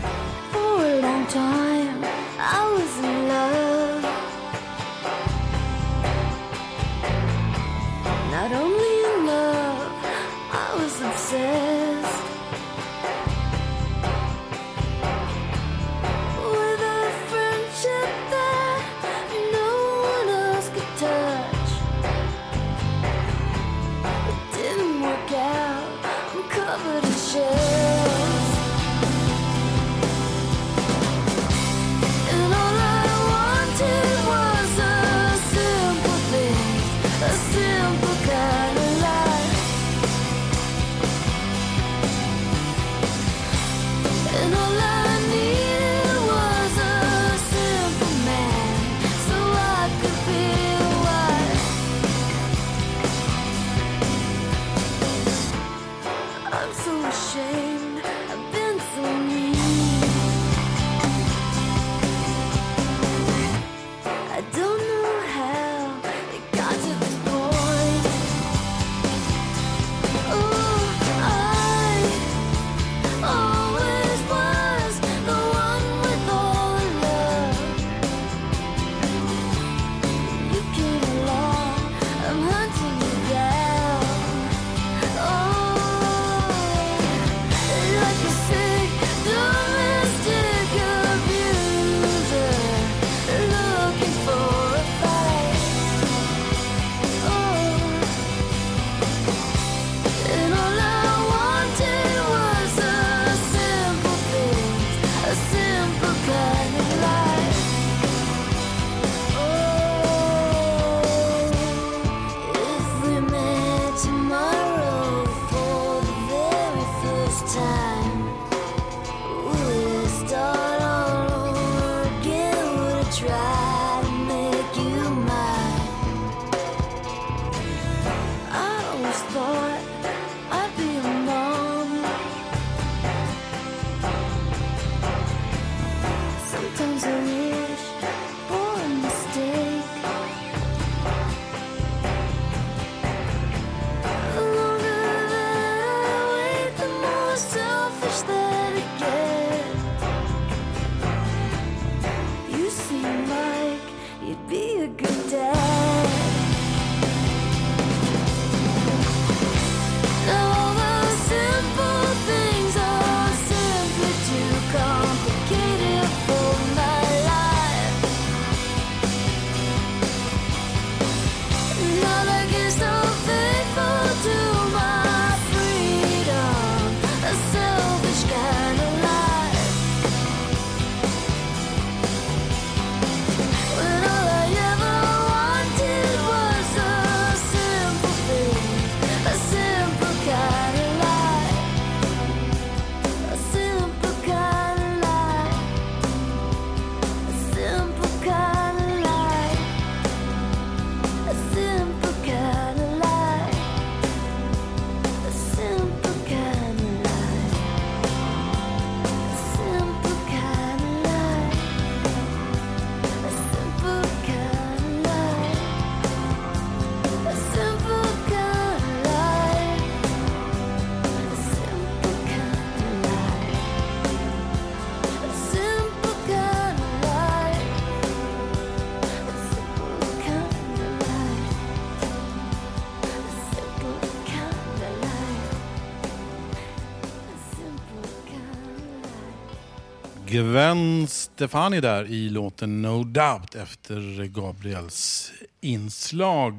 Gwen Stefani där i låten No Doubt efter Gabriels inslag.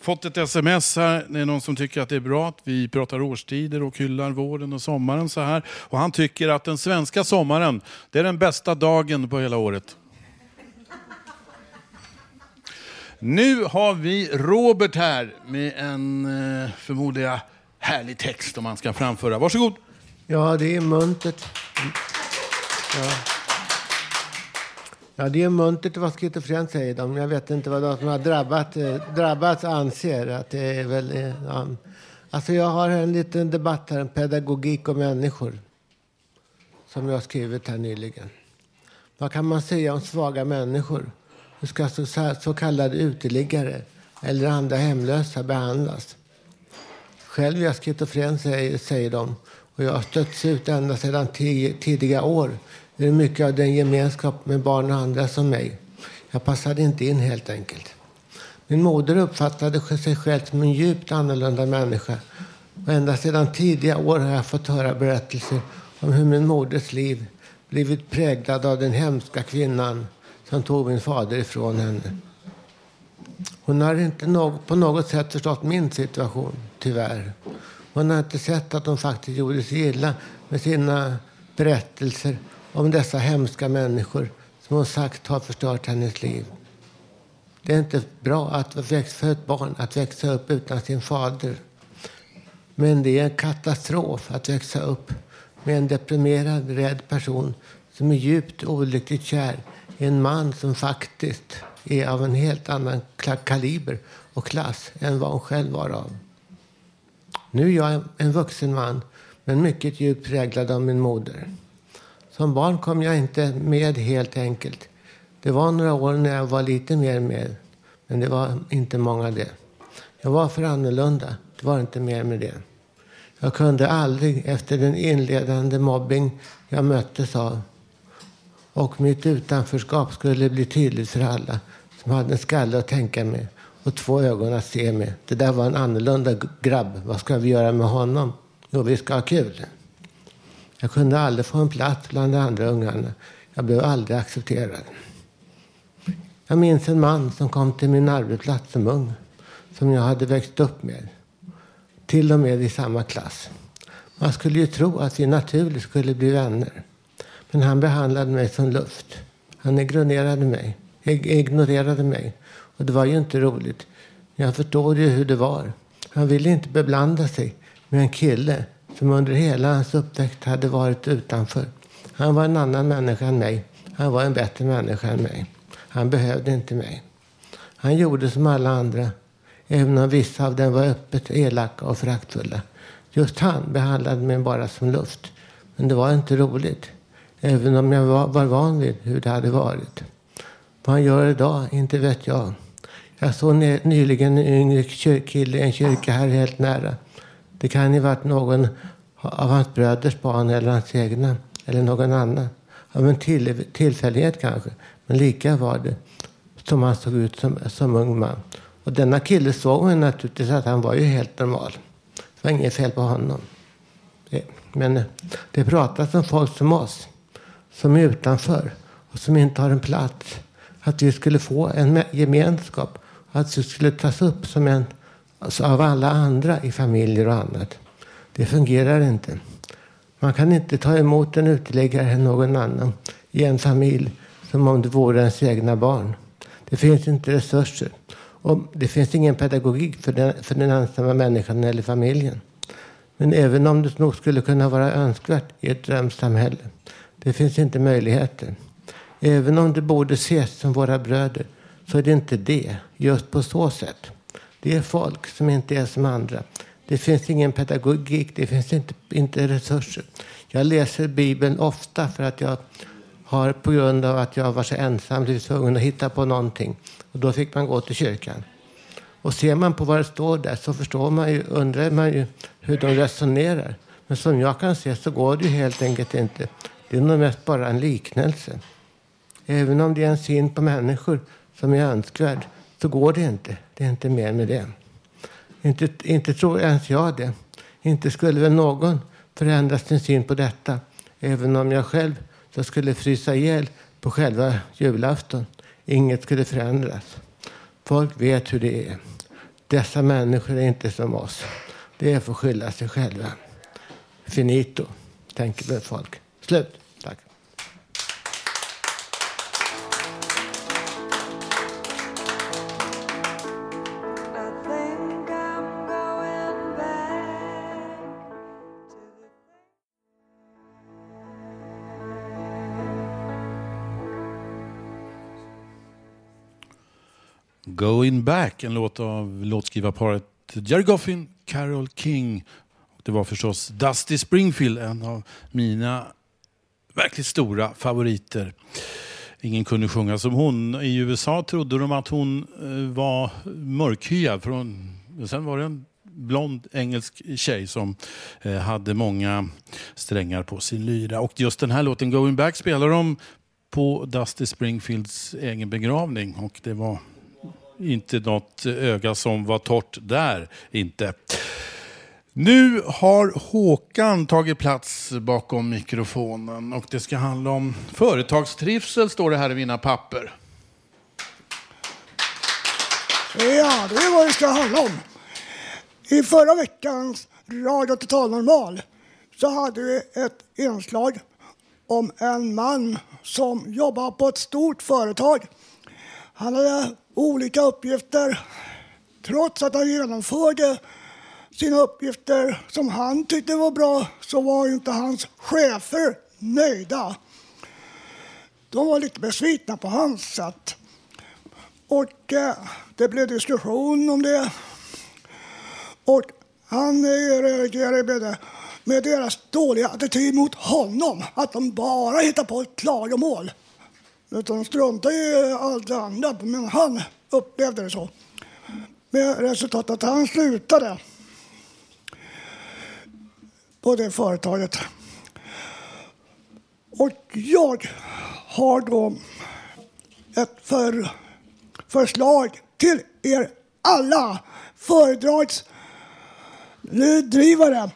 Fått ett sms här. Det är någon som tycker att det är bra att vi pratar årstider och hyllar våren och sommaren så här. Och han tycker att den svenska sommaren, det är den bästa dagen på hela året. Nu har vi Robert här med en, eh, förmodligen förmodar jag, härlig text om han ska framföra. Varsågod. Ja, det är muntert. Ja. Ja, det är muntert att vara schizofren säger de. Jag vet inte vad de som har drabbat, eh, drabbats anser. Att det är väl, eh, ja. Alltså jag har en liten debatt här, en pedagogik och människor. Som jag har skrivit här nyligen. Vad kan man säga om svaga människor? Hur ska så, så kallade uteliggare eller andra hemlösa behandlas? Själv är jag schizofren, säger, säger de. Och jag har stötts ut ända sedan tidiga år hur mycket av den gemenskap med barn och andra som mig. Jag passade inte in helt enkelt. Min moder uppfattade sig själv som en djupt annorlunda människa. Och ända sedan tidiga år har jag fått höra berättelser om hur min moders liv blivit präglad av den hemska kvinnan som tog min fader ifrån henne. Hon har inte på något sätt förstått min situation, tyvärr. Hon har inte sett att hon faktiskt gjorde sig illa med sina berättelser om dessa hemska människor som hon sagt har förstört hennes liv. Det är inte bra att växa, för ett barn att växa upp utan sin fader. Men det är en katastrof att växa upp med en deprimerad, rädd person som är djupt olyckligt kär i en man som faktiskt är av en helt annan kaliber och klass än vad hon själv var av. Nu är jag en vuxen man, men mycket djupt präglad av min moder. Som barn kom jag inte med helt enkelt. Det var några år när jag var lite mer med, men det var inte många det. Jag var för annorlunda, det var inte mer med det. Jag kunde aldrig, efter den inledande mobbing jag möttes av och mitt utanförskap skulle bli tydligt för alla som hade en skalle att tänka med och två ögon att se med. Det där var en annorlunda grabb. Vad ska vi göra med honom? Jo, vi ska ha kul. Jag kunde aldrig få en plats bland de andra ungarna. Jag blev aldrig accepterad. Jag minns en man som kom till min arbetsplats som ung. Som jag hade växt upp med. Till och med i samma klass. Man skulle ju tro att vi naturligt skulle bli vänner. Men han behandlade mig som luft. Han ignorerade mig. ignorerade mig. Och det var ju inte roligt. Jag förstår ju hur det var. Han ville inte beblanda sig med en kille som under hela hans uppväxt hade varit utanför. Han var en annan människa än mig. Han var en bättre människa än mig. Han behövde inte mig. Han gjorde som alla andra. Även om vissa av dem var öppet elaka och föraktfulla. Just han behandlade mig bara som luft. Men det var inte roligt. Även om jag var, var van vid hur det hade varit. Vad han gör idag, inte vet jag. Jag såg nyligen en yngre kille i en kyrka här helt nära. Det kan ju varit någon av hans bröders barn eller hans egna. Eller någon annan. Av en till, tillfällighet kanske. Men lika var det som han såg ut som, som ung man. Och denna kille såg man naturligtvis att han var ju helt normal. Det var inget fel på honom. Det, men det pratas om folk som oss. Som är utanför. Och som inte har en plats. Att vi skulle få en gemenskap. Att vi skulle tas upp som en alltså av alla andra i familjer och annat. Det fungerar inte. Man kan inte ta emot en uteliggare än någon annan i en familj som om det vore ens egna barn. Det finns inte resurser. Och det finns ingen pedagogik för den, för den ensamma människan eller familjen. Men även om det nog skulle kunna vara önskvärt i ett drömsamhälle. Det finns inte möjligheter. Även om det borde ses som våra bröder så är det inte det, just på så sätt. Det är folk som inte är som andra. Det finns ingen pedagogik, det finns inte, inte resurser. Jag läser Bibeln ofta för att jag har på grund av att jag var så ensam blivit tvungen att hitta på någonting. Och då fick man gå till kyrkan. Och ser man på vad det står där så förstår man ju, undrar man ju hur de resonerar. Men som jag kan se så går det ju helt enkelt inte. Det är nog mest bara en liknelse. Även om det är en syn på människor som är önskvärd så går det inte. Det är inte mer med det. Inte, inte tror ens jag det. Inte skulle väl någon förändra sin syn på detta. Även om jag själv så skulle frysa ihjäl på själva julafton. Inget skulle förändras. Folk vet hur det är. Dessa människor är inte som oss. Det får skylla sig själva. Finito, tänker väl folk. Slut. Going Back, en låt av låtskrivarparet Jerry Goffin, Carole King. Och det var förstås Dusty Springfield, en av mina verkligt stora favoriter. Ingen kunde sjunga som hon. I USA trodde de att hon eh, var mörkhyad. Från, men sen var det en blond engelsk tjej som eh, hade många strängar på sin lyra. Och just den här låten, Going Back, spelar de på Dusty Springfields egen begravning. Och det var inte något öga som var torrt där, inte. Nu har Håkan tagit plats bakom mikrofonen och det ska handla om företagstrivsel, står det här i mina papper. Ja, det är vad det ska handla om. I förra veckans Radio Total Normal så hade vi ett inslag om en man som jobbar på ett stort företag. Han hade olika uppgifter. Trots att han genomförde sina uppgifter som han tyckte var bra så var ju inte hans chefer nöjda. De var lite besvikna på hans sätt. Och eh, det blev diskussion om det. Och han reagerade med, det, med deras dåliga attityd mot honom. Att de bara hittar på ett klagomål. Utan de i allt det andra. Men han upplevde det så. Med resultatet att han slutade på det företaget. Och jag har då ett för, förslag till er alla föredragsdrivare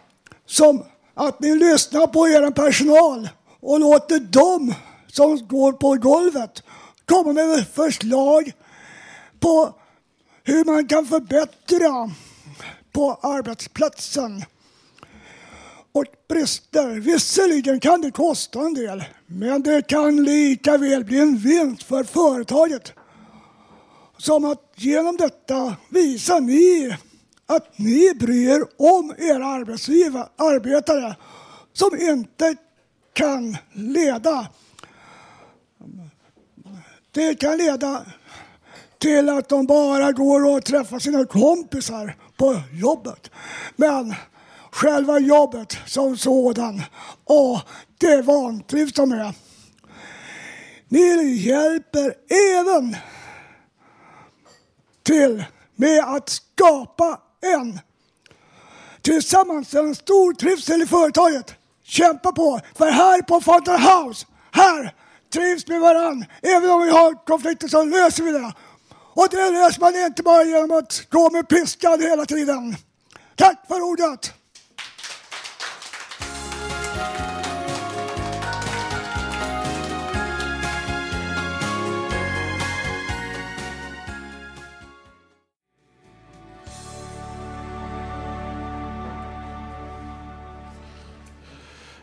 som att ni lyssnar på er personal och låter dem som går på golvet komma med förslag på hur man kan förbättra på arbetsplatsen. Och brister, visserligen kan det kosta en del, men det kan lika väl bli en vinst för företaget. Som att genom detta visar ni att ni bryr er om era arbetsgivare, arbetare som inte kan leda. Det kan leda till att de bara går och träffar sina kompisar på jobbet. Men själva jobbet som sådan, åh, det vantrivs de med. Ni hjälper även till med att skapa en tillsammans en stor trivsel i företaget. Kämpa på, för här på Fountain House, här trivs med varann. Även om vi har konflikter så löser vi det. Och det löser man inte bara genom att gå med piskan hela tiden. Tack för ordet!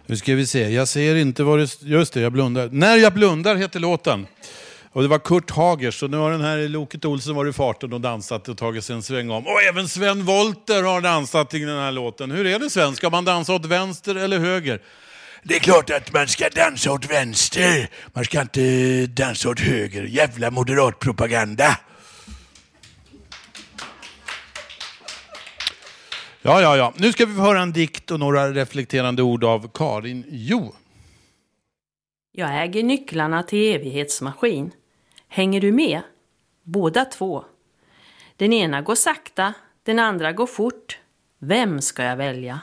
Nu ska vi se, jag ser inte vad det... Just det, jag blundar. När jag blundar heter låten. Och det var Kurt Hagers, så nu har den här Loket Olsson varit i farten och dansat och tagit sig en sväng om. Och även Sven Volter har dansat till den här låten. Hur är det Sven, ska man dansa åt vänster eller höger? Det är klart att man ska dansa åt vänster. Man ska inte dansa åt höger. Jävla moderatpropaganda. Ja, ja, ja. Nu ska vi få höra en dikt och några reflekterande ord av Karin Jo. Jag äger nycklarna till evighetsmaskin. Hänger du med? Båda två. Den ena går sakta, den andra går fort. Vem ska jag välja?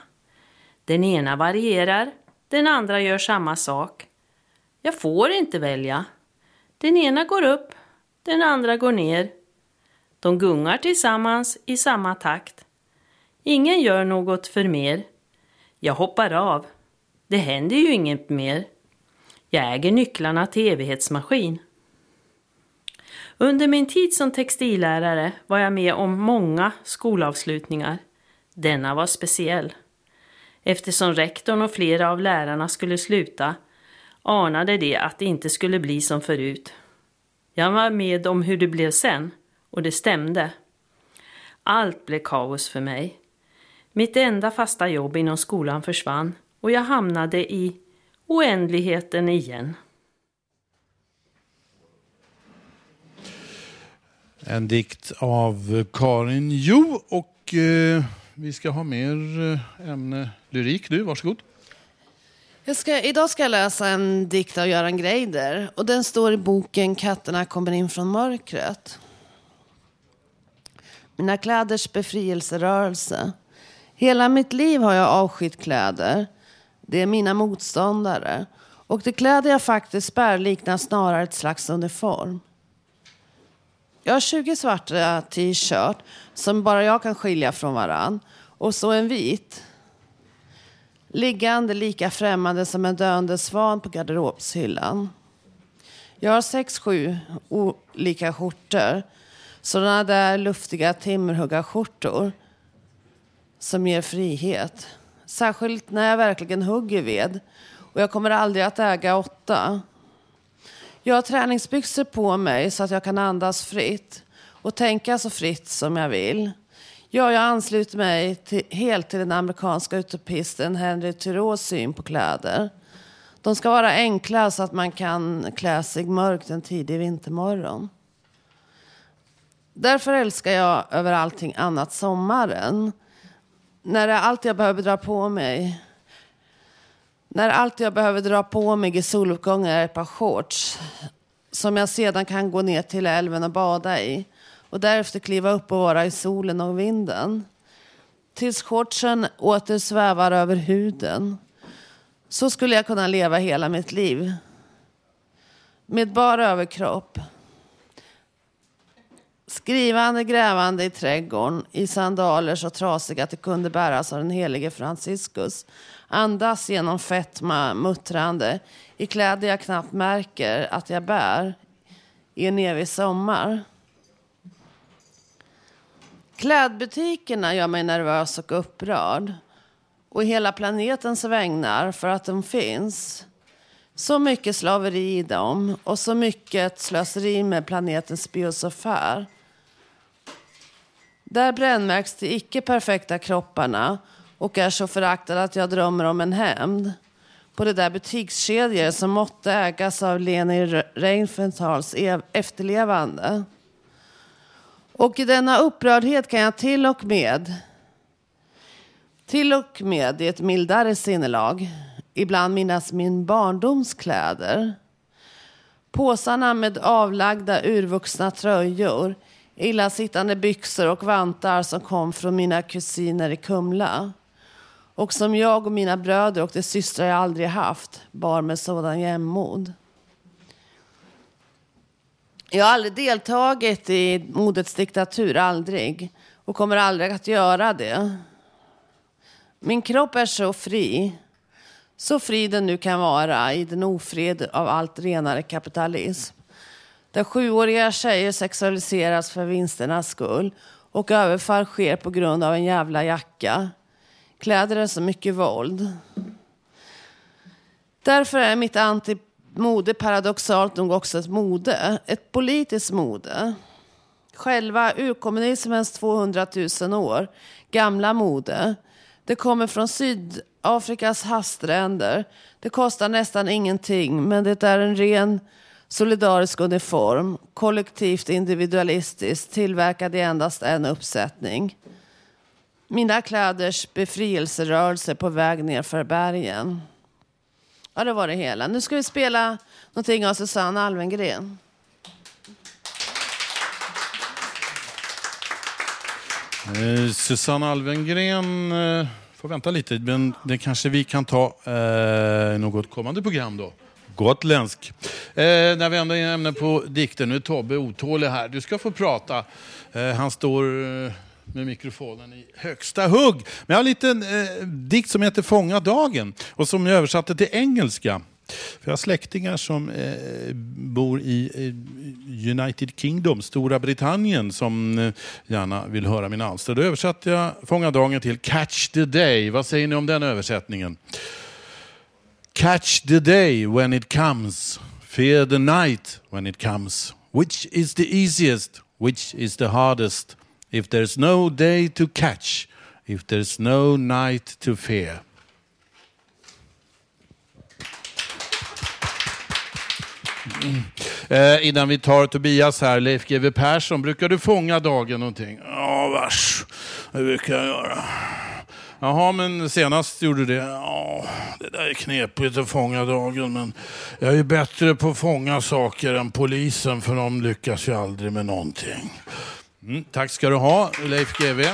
Den ena varierar, den andra gör samma sak. Jag får inte välja. Den ena går upp, den andra går ner. De gungar tillsammans i samma takt. Ingen gör något för mer. Jag hoppar av. Det händer ju inget mer. Jag äger nycklarna till evighetsmaskin. Under min tid som textillärare var jag med om många skolavslutningar. Denna var speciell. Eftersom rektorn och flera av lärarna skulle sluta anade de att det inte skulle bli som förut. Jag var med om hur det blev sen och det stämde. Allt blev kaos för mig. Mitt enda fasta jobb inom skolan försvann och jag hamnade i oändligheten igen. En dikt av Karin Jo och eh, vi ska ha mer eh, ämne lyrik. Du, varsågod. Jag ska, idag ska jag läsa en dikt av Göran Greider. Och den står i boken Katterna kommer in från mörkret. Mina kläders befrielserörelse. Hela mitt liv har jag avskytt kläder. Det är mina motståndare. Och de kläder jag faktiskt bär liknar snarare ett slags uniform. Jag har 20 svarta t-shirt som bara jag kan skilja från varann. Och så en vit. Liggande lika främmande som en döende svan på garderobshyllan. Jag har sex, sju olika skjortor. Sådana där luftiga timmerhuggarskjortor som ger frihet. Särskilt när jag verkligen hugger ved. Och jag kommer aldrig att äga åtta. Jag har träningsbyxor på mig så att jag kan andas fritt och tänka så fritt som jag vill. Ja, jag ansluter mig till, helt till den amerikanska utopisten Henry Thoreaus syn på kläder. De ska vara enkla så att man kan klä sig mörkt en tidig vintermorgon. Därför älskar jag över allting annat sommaren. När det är allt jag behöver dra på mig. När allt jag behöver dra på mig i soluppgången är ett par shorts. Som jag sedan kan gå ner till älven och bada i. Och därefter kliva upp och vara i solen och vinden. Tills shortsen åter svävar över huden. Så skulle jag kunna leva hela mitt liv. Med bara överkropp. Skrivande, grävande i trädgården i sandaler så trasiga att de kunde bäras av den helige Franciscus. Andas genom fetma, muttrande i kläder jag knappt märker att jag bär i en evig sommar. Klädbutikerna gör mig nervös och upprörd. Och hela planetens vägnar för att de finns. Så mycket slaveri i dem och så mycket slöseri med planetens biosfär. Där brännmärks de icke perfekta kropparna och är så föraktade att jag drömmer om en hämnd. På det där butikskedjor som måtte ägas av Leni Reinfeldtals efterlevande. Och i denna upprördhet kan jag till och med, till och med i ett mildare sinnelag, ibland minnas min barndoms kläder. Påsarna med avlagda urvuxna tröjor, illasittande byxor och vantar som kom från mina kusiner i Kumla. Och som jag och mina bröder och de systrar jag aldrig haft bar med sådan jämnmod. Jag har aldrig deltagit i modets diktatur, aldrig. Och kommer aldrig att göra det. Min kropp är så fri. Så fri den nu kan vara i den ofred av allt renare kapitalism. Där sjuåriga tjejer sexualiseras för vinsternas skull och överfall sker på grund av en jävla jacka. Kläder är så mycket våld. Därför är mitt antimode paradoxalt nog också ett mode. Ett politiskt mode. Själva urkommunismens 200 000 år gamla mode. Det kommer från Sydafrikas havsstränder. Det kostar nästan ingenting, men det är en ren solidarisk uniform. Kollektivt individualistiskt, tillverkad i endast en uppsättning. Mina kläders befrielserörelse på väg ner för bergen. Ja, det var det hela. Nu ska vi spela någonting av Susanne Alvengren. Eh, Susanne Alvengren eh, får vänta lite, men det kanske vi kan ta eh, något kommande program då. Gotländsk. Eh, när vi ändå är inne på dikter, nu är Tobbe otålig här. Du ska få prata. Eh, han står eh, med mikrofonen i högsta hugg. Men jag har en liten eh, dikt som heter Fånga dagen och som jag översatte till engelska. För jag har släktingar som eh, bor i eh, United Kingdom, Stora Britannien, som eh, gärna vill höra mina alster. Då översatte jag Fånga dagen till Catch the Day. Vad säger ni om den översättningen? Catch the day when it comes, fear the night when it comes. Which is the easiest, which is the hardest? If there's no day to catch, if there's no night to fear. Mm. Eh, innan vi tar Tobias här, Leif GW Persson, brukar du fånga dagen någonting? Ja, vars. Det brukar jag göra. Jaha, men senast gjorde du det? Ja, det där är knepigt att fånga dagen, men jag är bättre på att fånga saker än polisen, för de lyckas ju aldrig med någonting. Mm, tack ska du ha, Leif GW.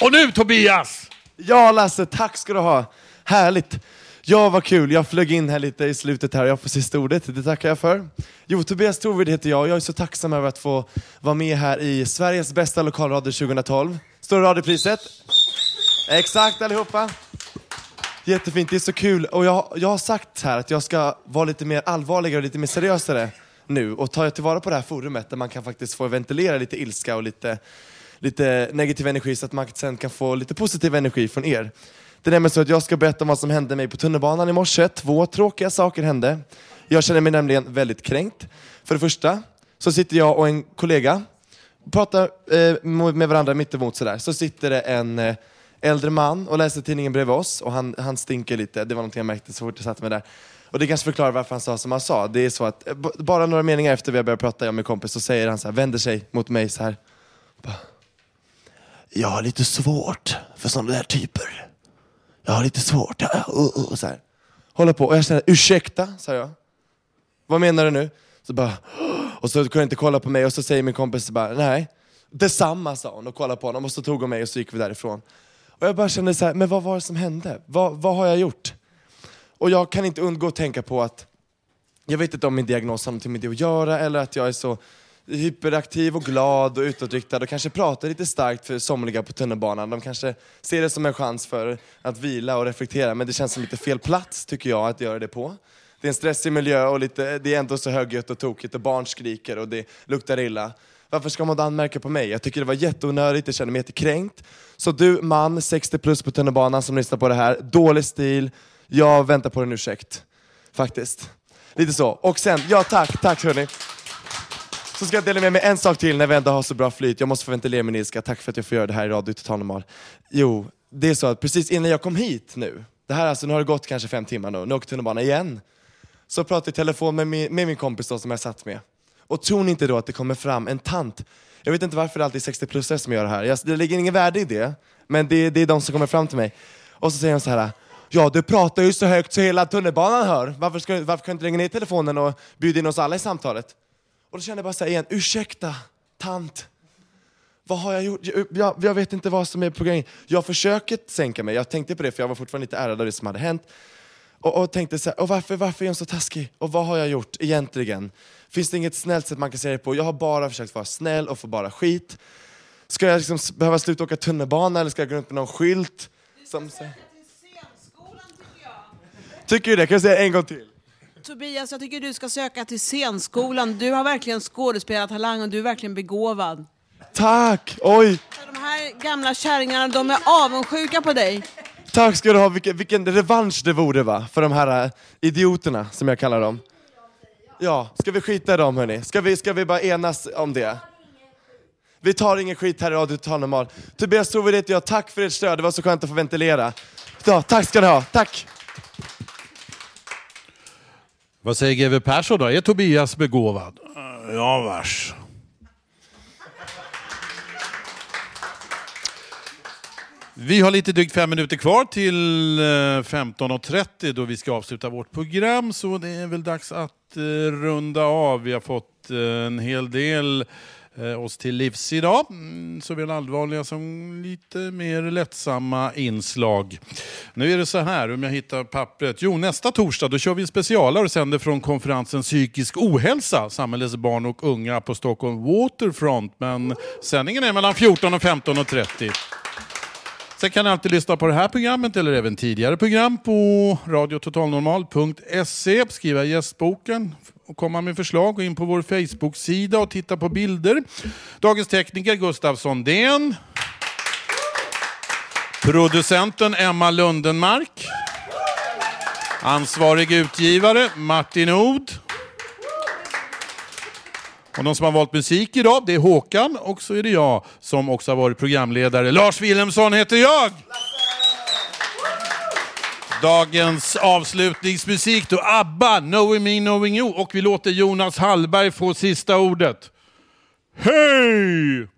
Och nu Tobias! Ja Lasse, tack ska du ha. Härligt. Ja, vad kul. Jag flög in här lite i slutet här. Jag får sista ordet. Det tackar jag för. Jo, Tobias Torvid heter jag. och Jag är så tacksam över att få vara med här i Sveriges bästa lokalradio 2012. Stora radiopriset. Exakt allihopa. Jättefint, det är så kul. Och jag, jag har sagt här att jag ska vara lite mer allvarligare och lite mer seriösare nu och ta tillvara på det här forumet där man kan faktiskt få ventilera lite ilska och lite, lite negativ energi så att man sen kan få lite positiv energi från er. Det är nämligen så att jag ska berätta om vad som hände mig på tunnelbanan i morse. Två tråkiga saker hände. Jag känner mig nämligen väldigt kränkt. För det första så sitter jag och en kollega pratar eh, med varandra mittemot sådär. Så sitter det en eh, äldre man och läser tidningen bredvid oss och han, han stinker lite. Det var någonting jag märkte så fort jag satte mig där. Och det kanske förklarar varför han sa som han sa. Det är så att eh, bara några meningar efter vi har börjat prata, jag med kompis, så säger han så här, vänder sig mot mig så här. Bara, Jag har lite svårt för sådana där typer. Jag har lite svårt. Ja, uh, uh, så här. Håller på och jag känner, ursäkta, sa jag. Vad menar du nu? Så bara, och så kunde jag inte kolla på mig och så säger min kompis bara, nej. Detsamma sa hon och kollade på honom och så tog hon mig och så gick vi därifrån. Och jag bara kände så här, men vad var det som hände? Vad, vad har jag gjort? Och jag kan inte undgå att tänka på att jag vet inte om min diagnos har något med det att göra eller att jag är så hyperaktiv och glad och utåtriktad och kanske pratar lite starkt för somliga på tunnelbanan. De kanske ser det som en chans för att vila och reflektera men det känns som lite fel plats tycker jag att göra det på. Det är en stressig miljö och lite, det är ändå så högljutt och tokigt och barn skriker och det luktar illa. Varför ska man då anmärka på mig? Jag tycker det var jätteonödigt, jag känner mig jättekränkt. Så du man, 60 plus på tunnelbanan som lyssnar på det här, dålig stil, jag väntar på en ursäkt. Faktiskt. Lite så. Och sen, ja tack, tack hörni. Så ska jag dela med mig en sak till när vi ändå har så bra flyt. Jag måste få ventilera min ilska. Tack för att jag får göra det här i Radio Total Normal. Jo, det är så att precis innan jag kom hit nu, det här alltså, nu har det gått kanske fem timmar nu, nu åker tunnelbanan igen. Så pratade jag i telefon med min, med min kompis då, som jag satt med. Och tror ni inte då att det kommer fram en tant? Jag vet inte varför det alltid är 60-plussare som gör det här. Jag, det ligger ingen värde i det, men det, det är de som kommer fram till mig. Och så säger de så här. Ja, du pratar ju så högt så hela tunnelbanan hör. Varför, ska, varför kan du inte lägga ner telefonen och bjuda in oss alla i samtalet? Och då kände jag bara så här igen, ursäkta, tant. Vad har jag gjort? Jag, jag, jag vet inte vad som är på gång. Jag försöker sänka mig, jag tänkte på det för jag var fortfarande lite ärrad av det som hade hänt. Och, och tänkte så här, och varför, varför är jag så taskig? Och vad har jag gjort egentligen? Finns det inget snällt sätt man kan säga det på? Jag har bara försökt vara snäll och få bara skit. Ska jag liksom behöva sluta åka tunnelbana eller ska jag gå runt med någon skylt? Som, så... Tycker du det? Kan jag säga en gång till? Tobias, jag tycker du ska söka till scenskolan. Du har verkligen skådespelartalang och du är verkligen begåvad. Tack! Oj! De här gamla kärringarna, de är avundsjuka på dig. Tack ska du ha, vilken, vilken revansch det vore va? För de här äh, idioterna som jag kallar dem. Ja, ska vi skita i dem hörni? Ska vi, ska vi bara enas om det? Vi tar ingen skit här i Radio Total Normal. Tobias Trovid heter jag, tack för ert stöd, det var så skönt att få ventilera. Ja, tack ska ni ha, tack! Vad säger GW Persson då? Är Tobias begåvad? Eh, Ja, vars. Vi har lite drygt fem minuter kvar till eh, 15.30 då vi ska avsluta vårt program. Så det är väl dags att eh, runda av. Vi har fått eh, en hel del oss till livs idag. Mm, Såväl allvarliga som lite mer lättsamma inslag. Nu är det så här, om jag hittar pappret. Jo, nästa torsdag då kör vi en specialare och sänder från konferensen Psykisk ohälsa, samhällets barn och unga på Stockholm Waterfront. Men sändningen är mellan 14 och 15.30. Sen kan ni alltid lyssna på det här programmet eller även tidigare program på radiototalnormal.se. Skriva i gästboken och komma med förslag. Gå in på vår Facebook-sida och titta på bilder. Dagens tekniker Gustav Sondén. Producenten Emma Lundenmark. Ansvarig utgivare Martin Od. Och de som har valt musik idag, det är Håkan och så är det jag som också har varit programledare. Lars Wilhelmsson heter jag! Dagens avslutningsmusik då, ABBA, Knowing Me, Knowing You. Och vi låter Jonas Hallberg få sista ordet. Hej!